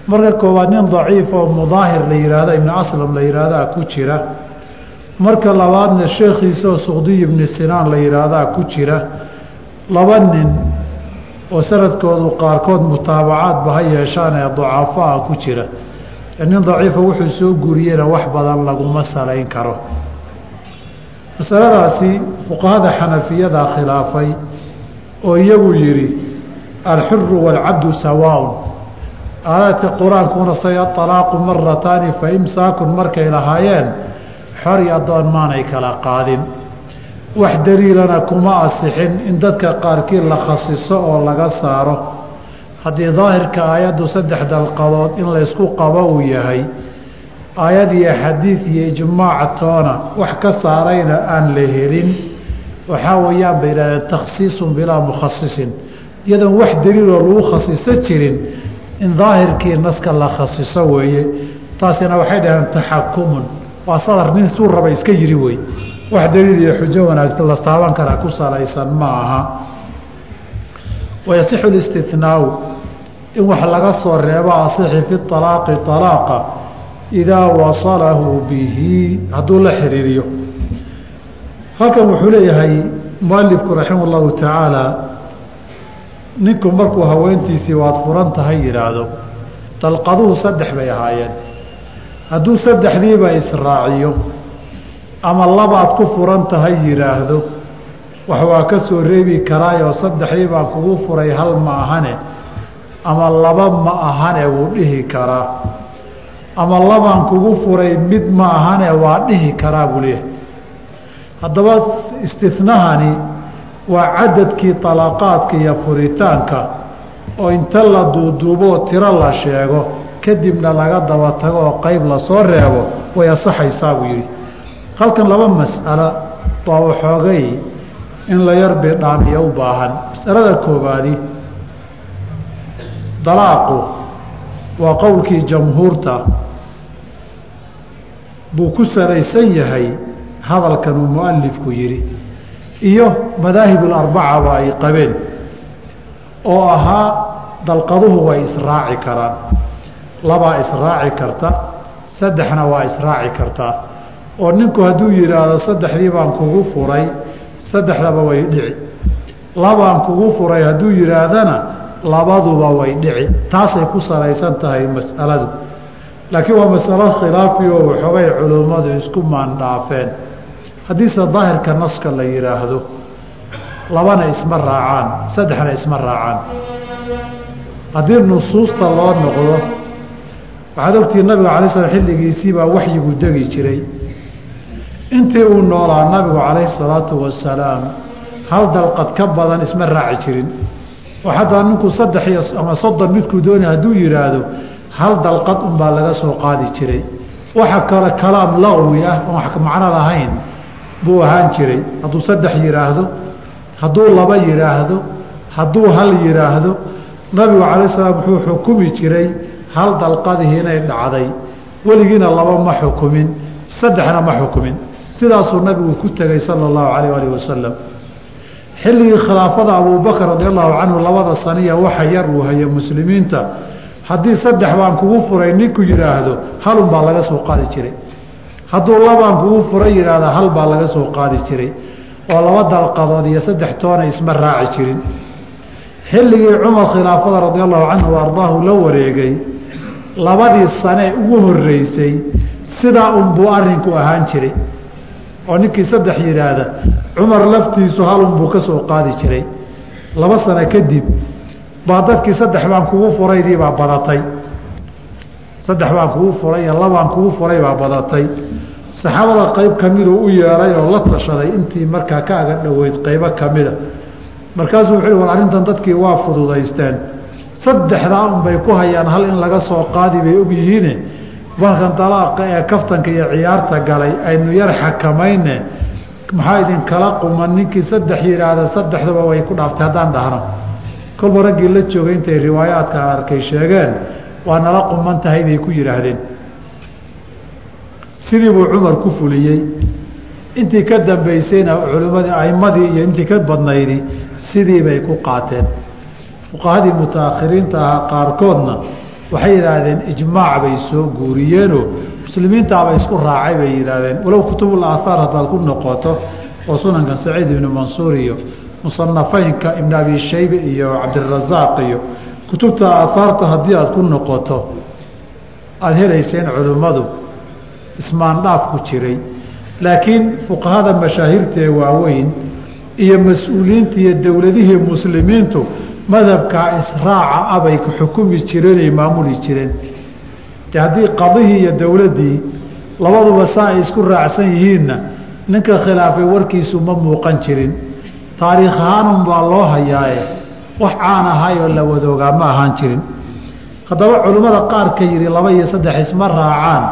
Marka koowaad nin daciif oo mudaahir la yihahda ibnu aslam la yihahdaa ku jira. Marka labaadna sheekhiisaoo suqdiy ibni sinaan la yidhaahdaa ku jira. Laba nin oo sanadkoodu qaarkood mutaabacaadba ha yeeshaan ee dacafaa ku jira. Nin daciifa wuxuu soo guuriyena wax badan laguma salayn karo. Masaladaasi fuqahada xanafiyada khilaafay oo iyagu yidhi alxuru waalcabdu sawaaun aadaadka qur'aankuna saya alaaqu marataani fa imsaakun markay lahaayeen xor iyo addoon maanay kala qaadin wax daliilana kuma asixin in dadka qaarkii la khasiso oo laga saaro haddii daahirka aayaddu saddex dalqadood in laysku qabo uu yahay aayad iyo xadiid iyo ijmaac toona wax ka saarayna aan la helin waxaa weeyaan bay yidhahdeen takhsiisun bilaa mukhasisin iyadoon wax daliiloo lagu khasiso jirin in daahirkii naska la khasiso weeye. Taasina waxay dhaheen taxakumun waa sadar nin suu raba iska yiri wey wax daliil iyo xujo wanaagsan la taaban karaa ku salaysan ma aha wayasixu listinaau in wax laga soo reebo asixi fi alaaqi alaaqa idaa wasalahu bihi hadduu la xiriiriyo. Halkan wuxuu leeyahay mualifku raximah tacaala ninku markuu haweentiisii waad furan tahay yidhaahdo dalqaduhu saddex bay ahaayeen. Hadduu saddexdiiba israaciyo ama labaad ku furan tahay yidhaahdo wax waa ka soo reebi karaayoo saddexdii baan kugu furay hal ma ahane ama laba ma ahane wuu dhihi karaa. Ama labaan kugu furay mid ma ahane waa dhihi karaa buu leeyahay. Haddaba istinahani waa cadadkii talaaqaadka iyo furitaanka oo inta la duuduuboo tiro la sheego kadibna laga daba tago oo qeyb la soo reebo way asaxaysaa buu yidhi. Halkan laba mas'alo baa waxoogay in la yar bidhaamiyo u baahan. Masalada koobaadi dalaaqu waa qowlkii jamhuurta buu ku salaysan yahay hadalkan uu mualifku yidhi iyo madaahibularbacaba ay qabeen oo ahaa dalqaduhu way israaci karaan. Labaa israaci karta saddexna waa israaci kartaa oo ninku hadduu yidhaahdo saddexdii baan kugu furay saddexdaba way dhici. Labaan kugu furay hadduu yidhaahdana labaduba way dhici. Taasay ku salaysan tahay mas'aladu. Laakiin waa masalo khilaafi oo waxoogay culummadu isku maandhaafeen haddiise daahirka naska la yidhaahdo labana isma raacaan saddexna isma raacaan. Haddii nusuusta loo noqdo waxaad ogtihi nabiga alay slam xilligiisii baa waxyigu degi jiray. Intii uu noolaa nabigu calayhi salaatu wasalaam hal dalqad ka badan isma raaci jirin. Oo xataa ninku saddex iyo ama soddon midkuu doonay hadduu yidhaahdo hal dalqad unbaa laga soo qaadi jiray. Waxa kale kalaam laqwi ah oon wax macno lahayn buu ahaan jiray. Hadduu saddex yidhaahdo hadduu laba yidhaahdo hadduu hal yidhaahdo nabigu calayh salaam wuxuu xukumi jiray hal dalqadihii inay dhacday. Weligiina laba ma xukumin saddexna ma xukumin. Sidaasuu nabigu ku tegey sala allahu calayh alih wasalam xilligii khilaafada abuubakar radi allahu canhu labada saniya waxa yar uu haye muslimiinta haddii saddex baan kugu furay ninku yidhaahdo halun baa laga soo qaadi jiray hadduu labaan kugu furay yidhaahda hal baa laga soo qaadi jiray. Oo laba dalqadood iyo saddex toona isma raaci jirin. Xilligii cumar khilaafada radi allahu canhu wa ardaahu la wareegay labadii sane ugu horeysay sidaa unbuu arinku ahaan jiray. Oo ninkii saddex yidhaahda cumar laftiisu halunbuu ka soo qaadi jiray. Laba sano kadib baa dadkii saddex baan kugu furaydii baa badatay. Saddex baan kugu furay iyo labaan kugu furay baa badatay saxaabada qayb kamiduu u yeeray oo la tashaday intii markaa ka aga dhoweyd qaybo kamida markaasuu wuxuu war arrintan dadkii waa fududaysteen. Saddexdaa unbay ku hayaan hal in laga soo qaadi bay ogyihiine balkan dalaaqa ee kaftanka iyo ciyaarta galay aynu yar xakamayne. Maxaa idinkala quman? Ninkii saddex yidhaahda saddexduba way ku dhaaftay haddaan dhahno kolba raggii la joogay intay riwaayaadka arkay sheegeen waa nala quman tahay bay ku yidhaahdeen sidii buu cumar ku fuliyey. Intii ka dambaysayna culimmadii aimadii iyo intii ka badnaydi sidii bay ku qaateen. Fuqahadii mutaakhiriinta ahaa qaarkoodna waxay yidhaahdeen ijmaac bay soo guuriyeenoo muslimiintaaba isku raacay bay yidhaahdeen. Walow kutubul aathaar haddaad ku noqoto oo sunanka saciid ibni mansuur iyo musanafaynka ibn abi shaybe iyo cabdirasaaq iyo kutubta aathaarta haddii aad ku noqoto aada helayseen culimmadu ismaandhaaf ku jiray. Laakiin fuqahada mashaahirtee waaweyn iyo mas'uuliyiinta iyo dowladihii muslimiintu madhabkaa israaca abay ku xukumi jireenay maamuli jireen. De haddii qadihii iyo dowladdii labaduba saa ay isku raacsan yihiinna ninka khilaafay warkiisu ma muuqan jirin. Taariikh ahaanun baa loo hayaaye. Wax caan ahaayoo la wadoogaa ma ahaan jirin. Haddaba culimmada qaarka yidhi laba iyo saddex isma raacaan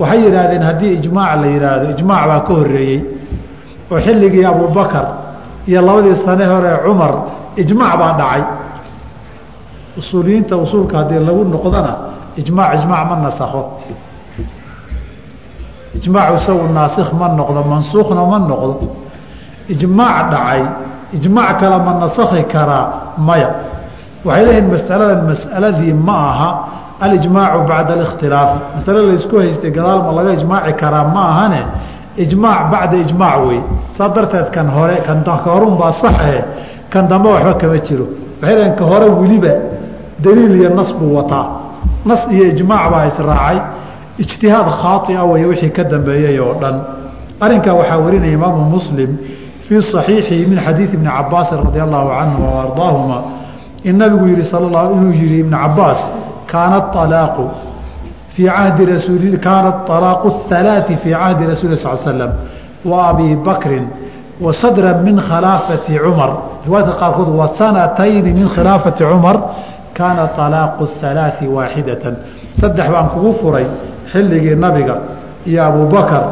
waxay yidhaahdeen haddii ijmaac la yidhaahdo ijmaac baa ka horreeyey oo xilligii abubakar iyo labadii sane hore cumar ijmaac baa dhacay. Usuuliyiinta usuulka haddii lagu noqdona ijmaac ijmaac ma nasakho. Ijmaacu isagu naasikh ma noqdo mansuukhna ma noqdo. Ijmaac dhacay ijmaac kale ma nasakhi karaa maya. Waxay leeyihiin masaladan mas'aladii ma aha alijmaacu bacda alikhtilaafi masale laysku haystay gadaal ma laga ijmaaci karaa? Ma ahane. Ijmaac bacda ijmaac wey. Saa darteed kan hore kan horunbaa saxahe kan dambe waxba kama jiro. Waxay leeyiin ka hore weliba daliil iyo nas buu wataa. Nas iyo ijmaac baa israacay ijtihaad khaaia wey wixii ka dambeeyey oo dhan. Arrinkaa waxaa warinaya imaamu muslim fii صaxiixihi min xadiidi ibni cabaasin radi allahu canhuma waardaahuma in nabigu yihi sal inuu yihi ibn cabaas kaana alaaqu fii cahdi rasuuli kaana alaaqu اhalaai fii cahdi rasuli sal slam wa abi bakrin wa sadra min khilaafati cumar riwaayadka qaarkood wa sanatayni min khilaafati cumar kaana alaaqu اhalaai waaxidatan saddex baan kugu furay xilligii nabiga iyo abubakar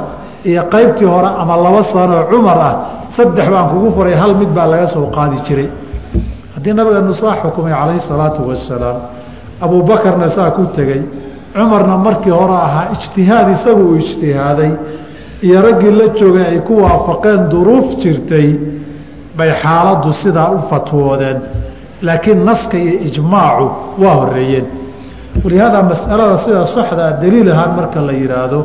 iyo qaybtii hore ama laba sanoo cumar ah saddex baan kugu furay hal mid baa laga soo qaadi jiray haddii nabigeenu saa xukumay calayhi salaatu wasalaam abuubakarna saa ku tegey cumarna markii hore ahaa ijtihaad isagu uu ijtihaaday. Iyo raggii la joogay ay ku waafaqeen duruuf jirtay bay xaaladdu sidaa u fatwoodeen. Laakiin naska iyo ijmaacu waa horeeyeen walihaada masalada sida saxdaa daliil ahaan marka la yidhaahdo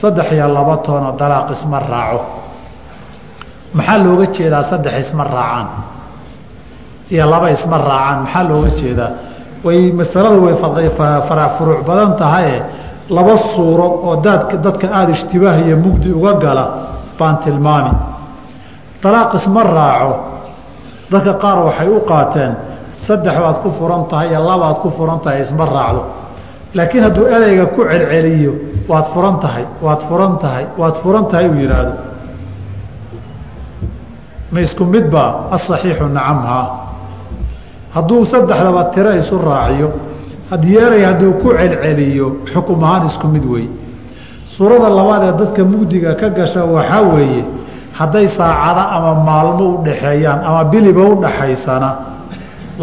saddex iyo laba toonoo dalaaq isma raaco. Maxaa looga jeedaa saddex isma raacaan? Iyo laba isma raacaan maxaa looga jeedaa way masaladu way furuuc badan tahaye laba suuro oo daadka dadka aada ishtibaah iyo mugdi uga gala baan tilmaami. Dalaaq isma raaco. Dadka qaar waxay u qaateen saddex baad ku furan tahay iyo labaad ku furan tahay isma raacdo. Laakiin hadduu ereyga ku celceliyo waad furan tahay waad furan tahay waad furan tahay uu yidhaahdo ma isku midbaa asaxiixu nacamhaa hadduu saddexdaba tiro isu raaciyo haddii erey hadduu ku celceliyo xukum ahaan isku mid weeye suurada labaad ee dadka mugdiga ka gasha waxaa weeye hadday saacado ama maalmo u dhaxeeyaan ama biliba u dhaxaysana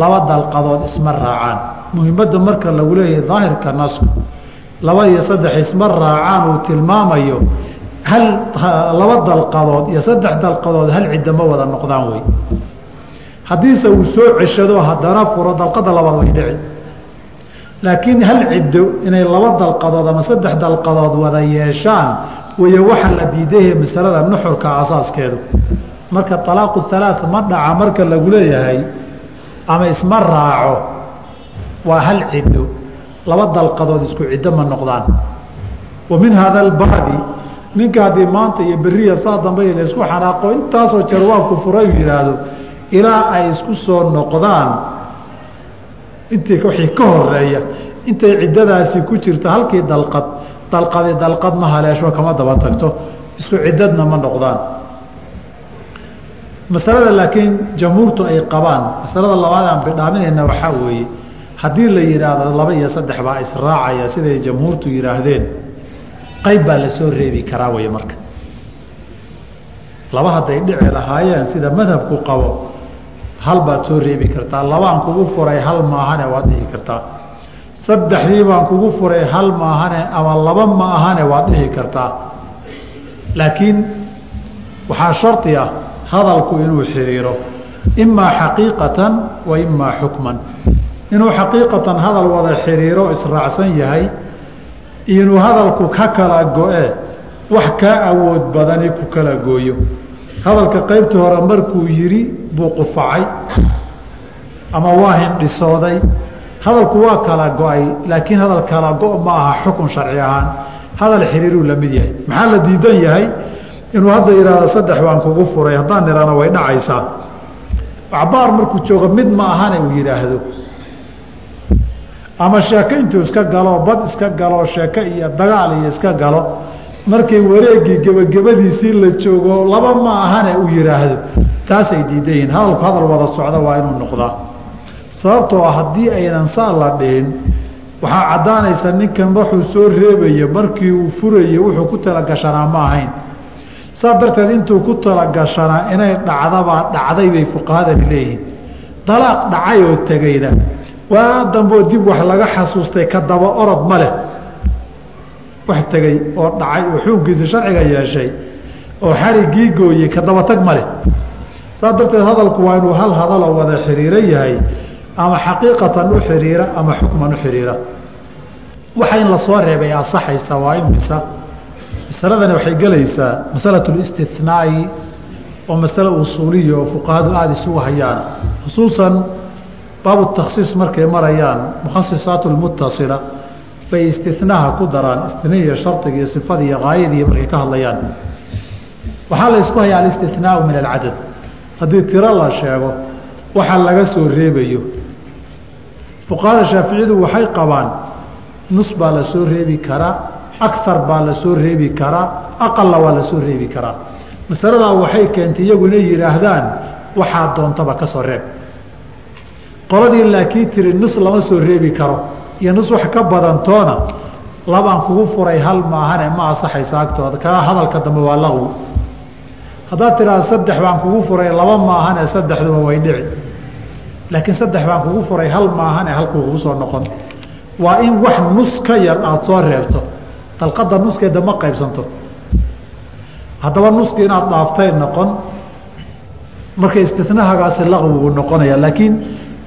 laba dalqadood isma raacaan. Muhimadda marka lagu leeyahay daahirka nasku laba iyo saddex isma raacaan uu tilmaamayo hal laba dalqadood iyo saddex dalqadood hal cidda ma wada noqdaan wey haddiise uu soo ceshado haddana furo dalqada labaad way dhici laakiin hal ciddo inay laba dalqadood ama saddex dalqadood wada yeeshaan way waxa la diidayahe masalada nuxurka asaaskeedu marka alaaqu halaa ma dhaca marka lagu leeyahay ama isma raaco waa hal ciddo. Laba dalqadood isku ciddo ma noqdaan. Wa min hada albaabi ninka haddii maanta iyo beriya saa dambe la isku xanaaqo intaasoo jeer waabku furay uu yidhaahdo ilaa ay isku soo noqdaan. Intii wixii ka horreeya intay ciddadaasi ku jirto halkii dalqad dalqadi dalqad ma haleesho kama daba tagto. Isku ciddadna ma noqdaan. Masalada laakiin jamhuurtu ay qabaan masalada labaad aan bidhaaminayna waxaa weeye haddii la yidhaahdo laba iyo saddex baa israacaya siday jamhuurtu yidhaahdeen qayb baa la soo reebi karaa wey marka. Laba hadday dhici lahaayeen sida madhabku qabo hal baad soo reebi kartaa labaan kugu furay hal maahane waad dhihi kartaa. Saddexdii baan kugu furay hal maahane ama laba ma ahane waad dhihi kartaa. Laakiin waxaa shardi ah hadalku inuu xiriiro imaa xaqiiqatan wa imaa xukman. Inuu xaqiiqatan hadal wada xiriiro israacsan yahay inuu hadalku ka kala go-e wax kaa awood badani ku kala gooyo hadalka qaybtii hore markuu yidhi buu qufacay ama waa hindhisooday. Hadalku waa kala go'ay laakiin hadal kala go- ma aha xukun sharci ahaan. Hadal xiriiruu la mid yahay. Maxaa la diidan yahay? Inuu hadda yidhaahdo saddex baan kugu furay haddaan nidhahno way dhacaysaa. Acbaar markuu joogo mid ma ahane uu yidhaahdo ama sheeko intuu iska galo bad iska galo sheeko iyo dagaal iyo iska galo markay wareegii gebagabadiisii la joogo laba ma ahane uu yidhaahdo taasay diidan yihiin hadalku hadal wada socda waa inuu noqdaa. Sababtoo ah haddii aynan saa la dhihin waxaa caddaanaysa ninkan waxuu soo reebaya markii uu furaye wuxuu ku talagashanaa ma ahayn. Saa darteed intuu ku talagashanaa inay dhacdabaa dhacday bay fuqahadani leeyihiin. Dalaaq dhacay oo tegayna waa damboo dib wax laga xasuustay ka daba orod ma leh wax tegey oo dhacay oo xukunkiisa sharciga yeeshay oo xarigii gooyey ka dabatag ma leh. Darteed hadalku waa inuu hal hadaloo wada xiriiro yahay ama xaqiiqatan u xiriira ama xukman u xiriira. Waxa in la soo reebay asaxaysa waa imisa masaladani waxay gelaysaa masalatu listinaai oo masale usuuliya oo fuqahadu aada isugu hayaan. Khusuusan baabu takhsiis markay marayaan mukhasisaat lmutasila bay istinaha ku daraan istiniya shardiga iyo sifada iyo haayadii markay ka hadlayaan. Waxaa la ysku hayaa alistinaau min alcadad. Haddii tiro la sheego waxa laga soo reebayo. Fuqahada shaaficiyadu waxay qabaan nus baa la soo reebi karaa akar baa la soo reebi karaa aqalla waa la soo reebi karaa masaladaa waxay keentay iyagu inay yidhaahdaan waxaa doontaba ka soo reeb. Qoladii laakiin tiri nus lama soo reebi karo iyo nus wax ka badantoona labaan kugu furay hal maahane ma asaxaysa agtooda. Kaa hadalka dambe waa laqwi haddaad tidhaahda saddex baan kugu furay laba maahane saddexduba way dhici. Laakiin saddex baan kugu furay hal maahane halkuu kugu soo noqon. Waa in wax nus ka yar aada soo reebto. Dalqada nuskeeda ma qaybsanto. Haddaba nuski inaad dhaaftay noqon marka istinahagaasi laqwigu noqonaya laakiin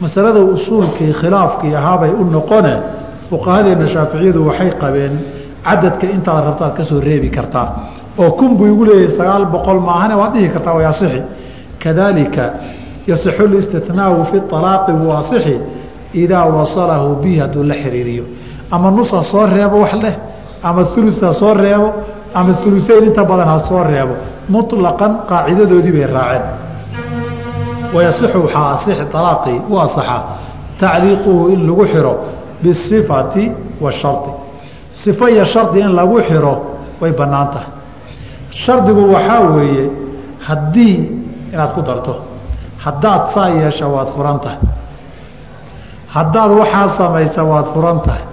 masalada usuulkii khilaafkii ahaabay u noqone fuqahadeena shaaficiyadu waxay qabeen cadadka intaad rabtaad ka soo reebi kartaa oo kun buu igu leeyahay sagaal boqol maahane waad dhihi kartaa way asixi kadaalika yasixu listinaau fi alaaqi wuu asixi idaa wasalahu bihi hadduu la xiriiriyo. Ama nus ha soo reebo wax leh ama ulu ha soo reebo ama uluseyn inta badan ha soo reebo. Muطlaqan qaacidadoodii bay raaceen wayasixu waxaa asixi alaaqii u asaxa tacliiquhu in lagu xiro bisifati washari sifo iyo shardi in lagu xiro way bannaan tahay shardigu waxaa weeye haddii inaad ku darto haddaad saa yeesha waad furan tahay haddaad waxaa samaysa waad furan tahay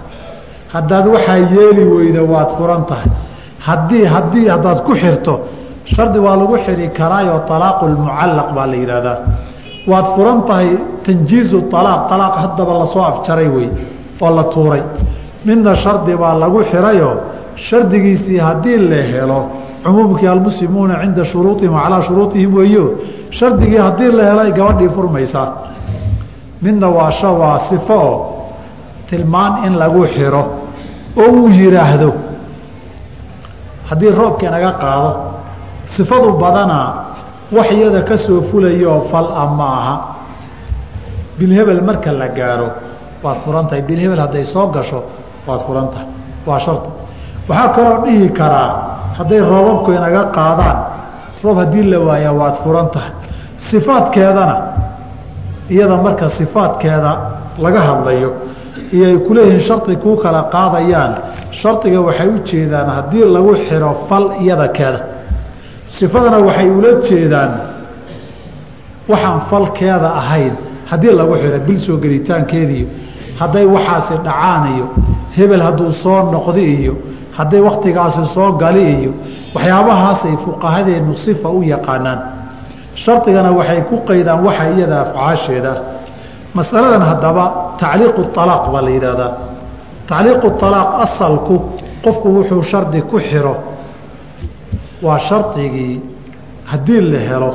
haddaad waxaa yeeli weyda waad furan tahay haddii haddii haddaad ku xirto shardi waa lagu xiri karaayoo alaaqu lmucallaq baa la yidhaahdaa waad furan tahay tanjiizu alaaq alaaq haddaba la soo afjaray wey oo la tuuray. Midna shardi baa lagu xirayoo shardigiisii haddii la helo cumuumkii almuslimuuna cinda shuruuihim calaa shuruuihim weeyo shardigii haddii la helay gabadhii furmaysaa midna waa waa sifo oo tilmaan in lagu xiro oo uu yidhaahdo haddii roobkii naga qaado sifadu badanaa wax iyada ka soo fulayooo fal-a ma aha bilhebel marka la gaaro waad furan tahay. Bilhebel hadday soo gasho waad furan tahay. Waa shardi waxaa kaloo dhihi karaa hadday roobabku inaga qaadaan roob haddii la waayaa waad furan tahay. Sifaadkeedana iyada marka sifaadkeeda laga hadlayo iyo ay kuleeyihiin shardi kuu kala qaadayaan. Shardiga waxay u jeedaan haddii lagu xiro fal iyada keeda sifadana waxay ula jeedaan waxaan falkeeda ahayn. Haddii lagu xiro bil soo gelitaankeediiyo hadday waxaasi dhacaan iyo hebel hadduu soo noqdi iyo hadday wakhtigaasi soo gali iyo waxyaabahaasay fuqahadeennu sifa u yaqaanaan. Shardigana waxay ku qaydaan waxa iyada afcaasheeda. Masaladan haddaba tacliiqu alaaq baa la yidhaahdaa. Tacliiqu alaaq asalku qofku wuxuu shardi ku xiro waa shardigii haddii la helo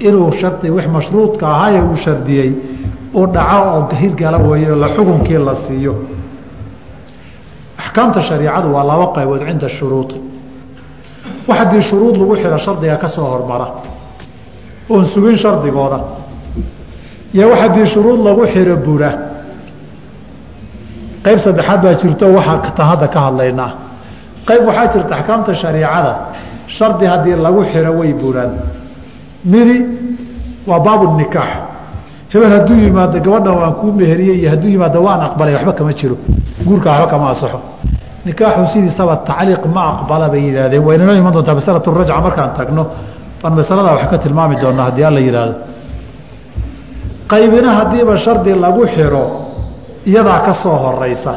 inuu shardi wix mashruudka ahaaye uu shardiyey uu dhaco oo hirgala weeyo la xukunkii la siiyo. Axkaamta shariicadu waa laba qaybood cinda shuruudi. Wax haddii shuruud lagu xiro shardiga ka soo hormara. Oon sugin shardigooda. Iyo wax haddii shuruud lagu xiro bura qayb saddexaad baa jirto waxaa tan hadda ka hadlaynaa. Qayb waxaa jirta axkaamta shariicada shardi haddii lagu xiro way buraan midi waa baabu nikaax. Hebel hadduu yimaado gabadhan waan kuu meheriyey hadduu yimaado waan aqbalay waxba kama jiro. Guurka waxba kama asaxo nikaaxu sidiisaba tacliiq ma aqbala bay yidhahdeen waynanoo iman doontaa masalatu rajca markaan tagno baan masaladaa wax ka tilmaami doonaa haddii alla yidhaahdo. Qaybina haddiiba shardi lagu xiro iyadaa ka soo horeysa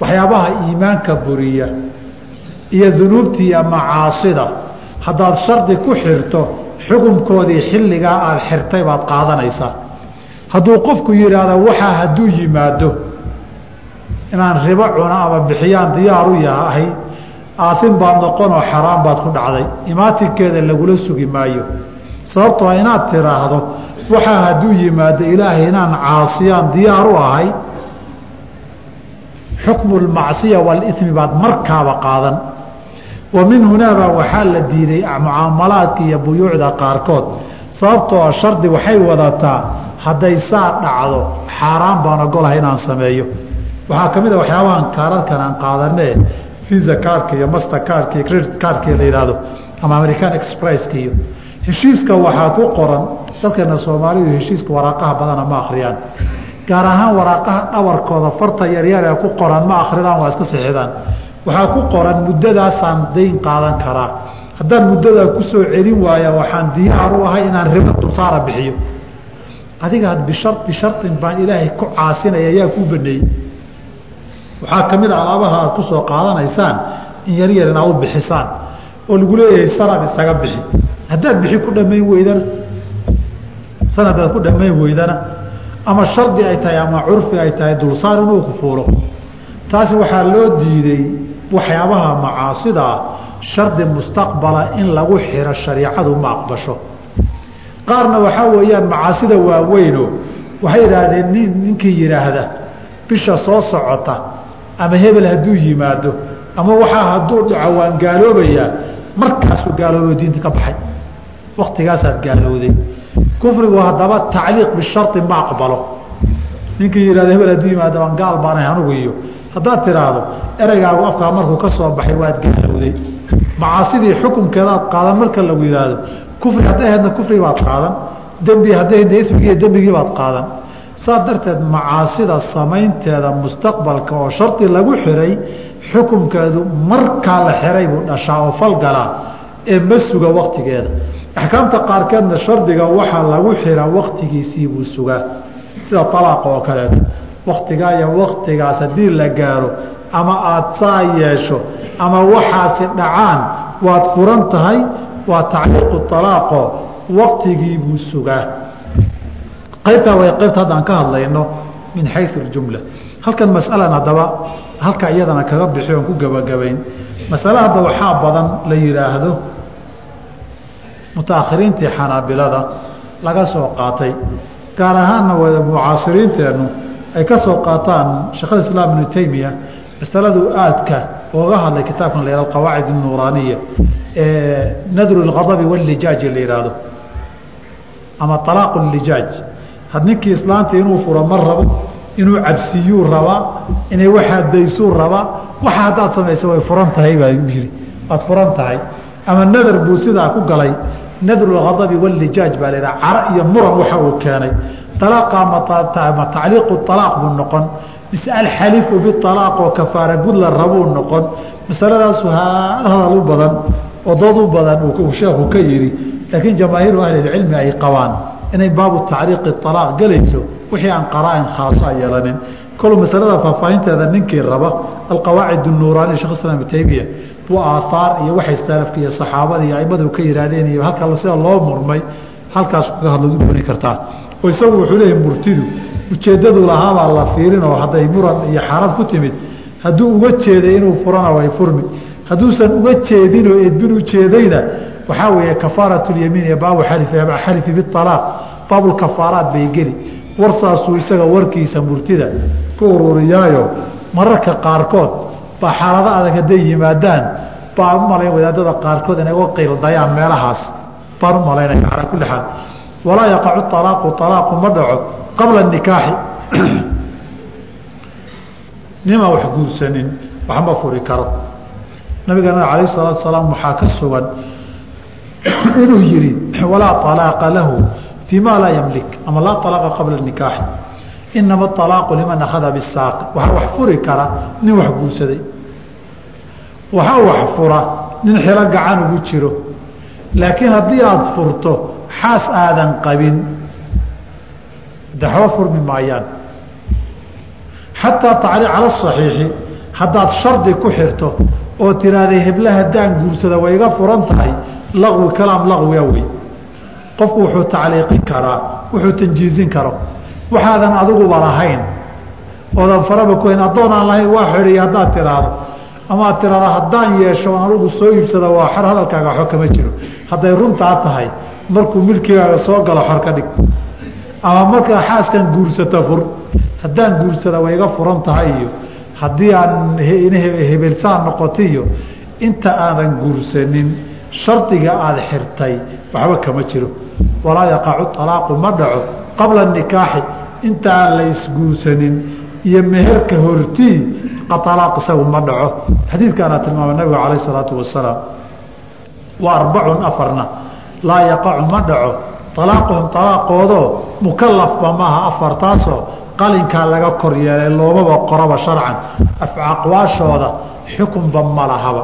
waxyaabaha iimaanka buriya iyo dunuubtiiyo macaasida. Haddaad shardi ku xirto xukunkoodii xilligaa aada xirtay baad qaadanaysaa. Hadduu qofku yidhaahdo waxaa hadduu yimaado inaan ribo cuno ama bixiyaan diyaaru yahay aatin baad noqonoo xaraan baad ku dhacday imaatinkeeda lagula sugi maayo. Sababtoo inaad tiraahdo waxaa hadduu yimaado ilaahay inaan caasiyaan diyaar u ahay xukmu lmacsiya waalimi baad markaaba qaadan wa min hunaabaa waxaa la diiday mucaamalaadka iyo buyuucda qaarkood. Sababtoo shardi waxay wadataa hadday saa dhacdo xaaraan baan ogolahay inaan sameeyo. Waxaa ka mid a waxyaabahan kaararkan aan qaadanee visa kaarka iyo master kaarka iyo credit kaarka la yidhaahdo ama american expresska iyo. Heshiiska waxaa ku qoran dadkeena soomaalidu heshiiska waraaqaha badana ma akhriyaan. Gaar ahaan waraaqaha dhabarkooda farta yaryar ee ku qoran ma akridaan waa iska sixidaan waxaa ku qoran muddadaasaan dayn qaadan karaa. Haddaan muddadaa ku celin waaya waxaan diyaar u ahay inaan ribo dulsaara bixiyo. Adiga bishar bisharin baan ilaahay ku caasinaya ayaa kuu baneeyey. Waxaa ka mid a alaabaha aad ku qaadanaysaan in yaryar inaad u bixisaan oo lagu leeyahay sanad isaga bixi. Haddaad bixi ku dhammayn weydana sanadaad ku dhammayn weydana ama shardi ay tahay ama curfi ay tahay dulsaar inuu ku fuulo. Taasi waxaa loo diiday waxyaabaha macaasida ah shardi mustaqbala in lagu xiro shariicadu ma aqbasho. Qaarna waxaa weeyaan macaasida waaweyno waxay yidhaahdeen nin ninkii yidhaahda bisha soo socota ama hebel hadduu yimaado ama waxaa hadduu dhaco waan gaaloobayaa markaasuu gaaloobo diinta ka baxay. Waktigaasaad gaalowday kufrigu haddaba tacliiq bishari ma aqbalo. Ninkii yihahdo hebel hadduu yimaado waan gaal baanahay anugu iyo haddaad tiraahdo ereygaagu afkaa markuu ka soo baxay waad gaalowday. Macaasidii xukunkeedaad qaadan marka lagu yidhaahdo kufri hadday ahaydna kufri baad qaadan dembi hadday ahaydna ismigii dembigii baad qaadan. Saas darteed macaasida samaynteeda mustaqbalka oo shardi lagu xiray xukunkeedu markaa la xiray buu dhashaa oo falgalaa ee ma suga waktigeeda axkaamta qaarkeedna shardiga waxaa lagu xira waktigiisii buu sugaa sida alaaq oo kaleeto waktigaa iyo waktigaas haddii la gaaro ama aada saa yeesho ama waxaasi dhacaan waad furan tahay waa tacliiqu alaaqo waktigii buu sugaa. Qaybtaa way qaybta haddaan ka hadlayno min xayu اjumla halkan masalan haddaba halka iyadana kaga bixi oon ku gebagabayn masale hadda waxaa badan la yidhaahdo mutaakhiriintii xanaabilada laga soo qaatay gaar ahaanna wada mucaasiriinteennu ay ka soo qaataan sheekh islaam ibnu taymiya masaladuu aadka ooga hadlay kitaabkan la yihahdo qawaacid nuuraaniya ee nadru lgadabi wallijaaji la yidhaahdo ama alaaqu lijaaj had ninkii islaanta inuu furo ma rabo inuu cabsiyuu rabaa inay waxaadaysuu rabaa waxa haddaad samaysa way furan tahay baa yii waad furan tahay. Ama nadar buu sidaa ku galay nadru lgadabi wallijaaj baa la yidhaha cara iyo muran waxa uu keenay tacliiqu alaaq buu noqon mise alxalifu bialaaq oo kafaara gud la rabuu noqon masaladaasu hadal u badan oo dood u badan uu sheekhu ka yidhi laakiin jamaahiiru ahlilcilmi ay qabaan inay baabu tacriiqi alaaq gelayso wixii aan qaraain khaaso a yeelanin kolu masalada faahfaahinteeda ninkii raba alqawaacid nuuraani shekh islam ibn taymiya buu aahaar iyo waxay salafka iyo saxaabada iyo aimadu ka yihaahdeen iyo halka sida loo murmay halkaas kaga hadla u dooni kartaa oo isagu wuxuu leeyahay murtidu ujeeddadu lahaabaa la fiirin oo hadday muran iyo xaalad ku timid. Hadduu uga jeeday inuu furana way furmi. Hadduusan uga jeedinoo edbin u jeedayna waxaa weeye kafaaratyamiin iyo baabu xalifi bialaaq baabulkafaaraad bay geli. Warsaasuu isaga warkiisa murtida ku ururiyaayo. Mararka qaarkood baa xaalado adag hadday yimaadaan baan u malayn wadaadada qaarkood inay uga qiildayaan meelahaas. Baan u malaynaya calaa kulli xaal walaa yaqacu alaaqu alaaqu ma dhaco qabla nikaaxi. Nimaan wax guursanin waxma furi karo. Nabigana calayh salaatu salaam waxaa ka sugan inuu yihi walaa alaaqa lahu fii laa yamlik ama laa alaaqa qabla nikaaxi. Inama alaaqu liman akhada bisaaqi waxaa wax furi kara nin wax guursaday. Waxaa wax fura nin xilo gacan ugu jiro. Laakiin haddii aada furto xaas aadan qabin daxwo furmi maayaan. Xataa tacli cala saxiixi haddaad shardi ku xirto oo tiraahday hebla haddaan guursada way iga furan tahay laqwi kalaam laqwiga wey. Qofku wuxuu tacliiqin karaa wuxuu tanjiizin karo. Waxaadan adiguba lahayn oodan faraba ku hayn addoonaan lahayn waa xoriye haddaad tiraahdo ama tiraahdo haddaan yeesho on anugu soo iibsada waa xor hadalkaaga xor kama jiro. Hadday runtaa tahay markuu milkigaaga soo galo xor ka dhig. Ama markaa xaaskan guursata fur haddaan guursada way iga furan tahay iyo haddii aan hebelsaan noqota iyo inta aadan guursanin shardiga aada xirtay waxba kama jiro. Walaa yaqacu alaaqu ma dhaco qabla nikaaxi. Inta aan la isguursanin iyo meherka hortii alaaq isagu ma dhaco. Xadiidkaana tilmaamay nabiga calayh isalaatu wasalaam wa arbacun afarna laa yaqacu ma dhaco. Alaaquhum alaaqoodoo mukalafba maaha afartaasoo qalinkaa laga kor yeelay loomaba qoraba sharcan. Aqwaashooda xukunba ma lahaba.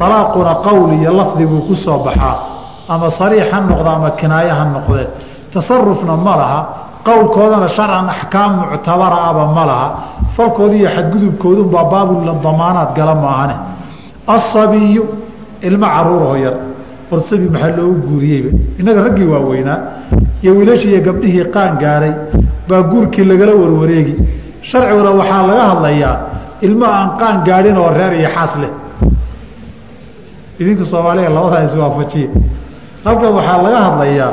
Alaaquna qowl iyo lafdi buu ku soo baxaa. Ama sariix ha noqdo ama kinaaye ha noqdee tasarufna ma laha. Qowlkoodana sharcan axkaam muctabara aba ma laha. Falkoodi iyo xadgudubkoodunbaa baabula damaanaad gala maahane. Asabiyu ilmo caruurho yar warsabi maxaa loogu guuriyeyba innaga raggii waaweynaa iyo wiilashii iyo gabdhihii qaan gaaray baa guurkii lagala warwareegi. Sharciguna waxaa laga hadlayaa ilmo aan qaan gaadhin oo reer iyo xaas leh. Idinka soomaaliya labadaa iswaafajiya halkan waxaa laga hadlayaa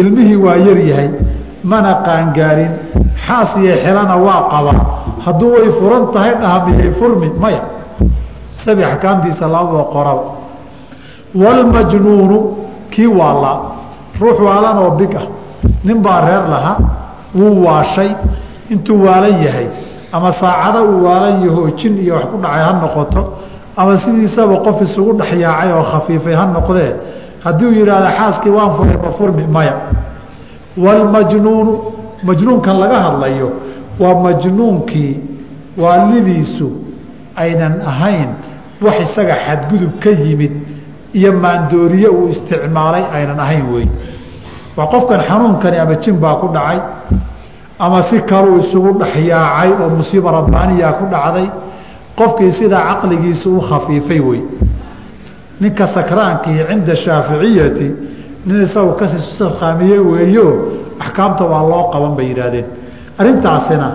ilmihii waa yar yahay mana qaangaarin xaas iyo xelana waa qaba. Hadduu way furan tahay dhahamiyay furmi maya. Sabi axkaamtiisa lababa qoraba walmajnuunu kii waallaa ruux waalan oo big ah nin baa reer lahaa wuu waashay intuu waalan yahay ama saacado uu waalan yahoo jin iyo wax ku dhacay ha noqoto ama sidiisaba qof isugu dhexyaacay oo khafiifay ha noqdee haddii uu yidhaahda xaaskii waan furay ma furmi maya walmajnuunu majnuunkan laga hadlayo waa majnuunkii waalidiisu aynan ahayn wax isaga xadgudub ka yimid iyo maandooriye uu isticmaalay aynan ahayn wey waa qofkan xanuunkani ama jin baa ku dhacay ama si kaluu isugu dhexyaacay oo musiiba rabbaaniya ku dhacday qofkii sidaa caqligiisa u khafiifay wey ninka sakraankii cinda shaaficiyati nin isagu ka sii sarkaamiye weeyo axkaamta waa loo qaban bay yidhaahdeen. Arrintaasina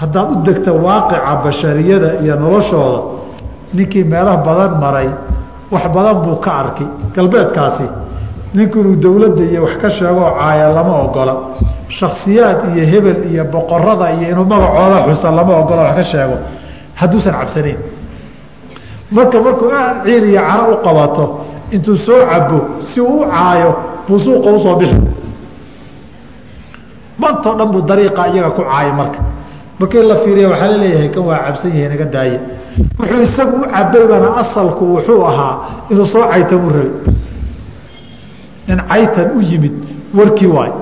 haddaad u degta waaqica bashariyada iyo noloshooda ninkii meelo badan maray wax badan buu ka arki galbeedkaasi ninku inuu dowladda iyo wax ka sheegoo caaya lama ogola. Shaksiyaad iyo hebel iyo boqorada iyo inuu magacooda xusa lama ogola wax ka sheego. Hadduusan cabsanayn. Marka markuu aad ciil iyo caro u qabato intuu soo cabo si uu u caayo buu suuqa u soo bixi. Mantoo dhan buu dariiqa iyaga ku caaya marka. Markii la fiiriya waxaa la leeyahay kan waa cabsan yahay naga daaya wuxuu isagu u cabaybana asalku wuxuu ahaa inuu soo caytan u rabay nin caytan u yimid warkii waay.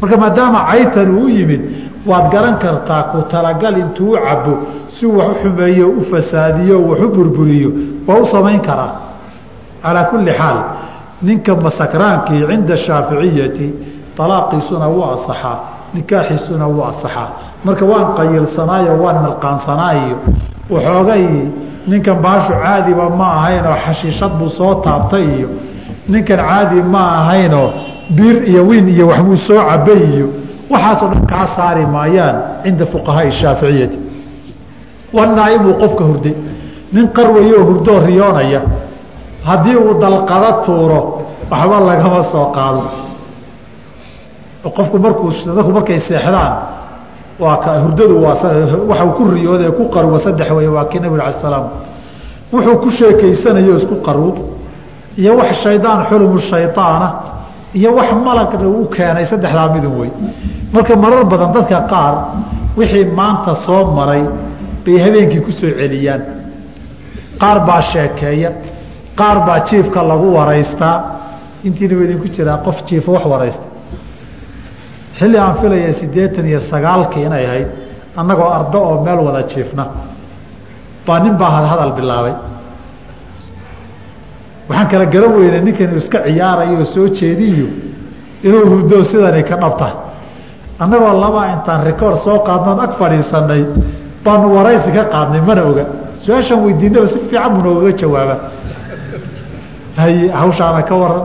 Marka maadaama caytan uu u yimid waad garan kartaa ku talagal intuu u cabo si wax u xumeeyo u fasaadiyo wax u burburiyo waa u samayn karaa. Calaa kulli xaal ninka masakraankii cinda shaaficiyati alaaqiisuna wuu asaxaa nikaaxiisuna wuu asaxaa marka waan qayilsanaayo waan milqaansanaayo waxoogay ninkan baashu caadiba ma ahaynoo xashiishad buu soo taabtay iyo ninkan caadi ma ahaynoo biir iyo wiin iyo waxbuu soo cabay iyo waxaasoo dhan kaa saari maayaan cinda fuqahaai shaaficiyati. Wanaaimuu qofka hurday nin qarwayoo hurdoo riyoonaya haddii uu dalqada tuuro waxba lagama soo qaado qofku markuu dadku markay seexdaan waa ka hurdadu waxa ku riyooda ee ku qarwo saddex weeye waa kii nabig alai salaam. Wuxuu ku sheekaysanayo isku qarwo iyo wax shaydaan xulumu shaydaana iyo wax malagna u keenay saddexdaa midun wey marka marar badan dadka qaar wixii maanta soo maray bay habeenkii ku soo celiyaan. Qaar baa sheekeeya qaar baa jiifka lagu waraystaa. Intiina wa idinku jiraa qof jiifa wax waraysta xilli aan filaya siddeetan iyo sagaalkii inay ahayd annagoo ardo oo meel wada jiifna. Baa nin baa hadhadal bilaabay. Waxaan kala garan weynay ninkan iska ciyaarayo oo soo jeediyo inuu hurdo sidani ka dhabta. Annagoo labaa intaan rikoord soo qaadnoon ag fadhiisanay baanu waraysi ka qaadnay mana oga. Su'aashaan weydiinaba si fiican buu noogaga jawaaba haye hawshaana ka waran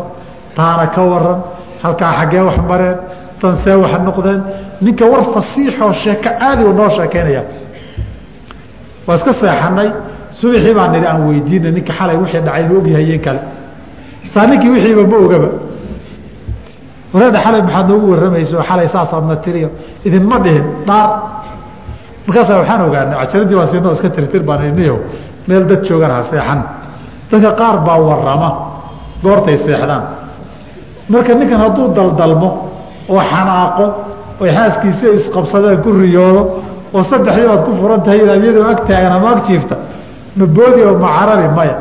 taana ka waran halkaa xaggee wax mareen tan see wax noqdeen ninka war fasiixoo sheeko caadi u noo sheekeynaya waa iska seexanay subaxii baa nidhi aan weydiina ninka xalay wixii dhacay ma ogyahayeen kale. Saa ninkii wixiiba ma ogaba. Wareedha xalay maxaad noogu warramayso xalay saasaadna tiriyo idinma dhihin dhaar. Markaasaa waxaan ogaanay cajaradii waan siinoo iska tirtir baan idniyo meel dad joogan ha seexan. Dadka qaar baa warrama goortay seexdaan. Marka ninkan hadduu daldalmo oo xanaaqo oy xaaskiisi isqabsadeen ku riyoodo oo saddexdii baad ku furan tahay inaad iyadoo ag taagan ama ag jiifta ma boodi oo ma carari maya.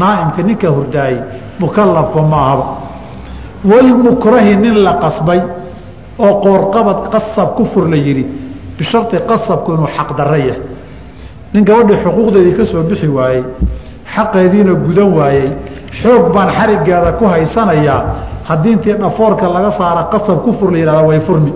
Naaimka ninka hurdaayey mukalafba ma ahaba walmukrahi nin la qasbay oo qoorqabad qasab ku fur la yidhi bisharti qasabku inuu xaqdarro yahay. Nin gabadhii xuquuqdeedii ka soo bixi waayey xaqeediina gudan waayey xoog baan xarigeeda ku haysanayaa haddii intii dhafoorka laga saara qasab ku fur la yihahda way furmi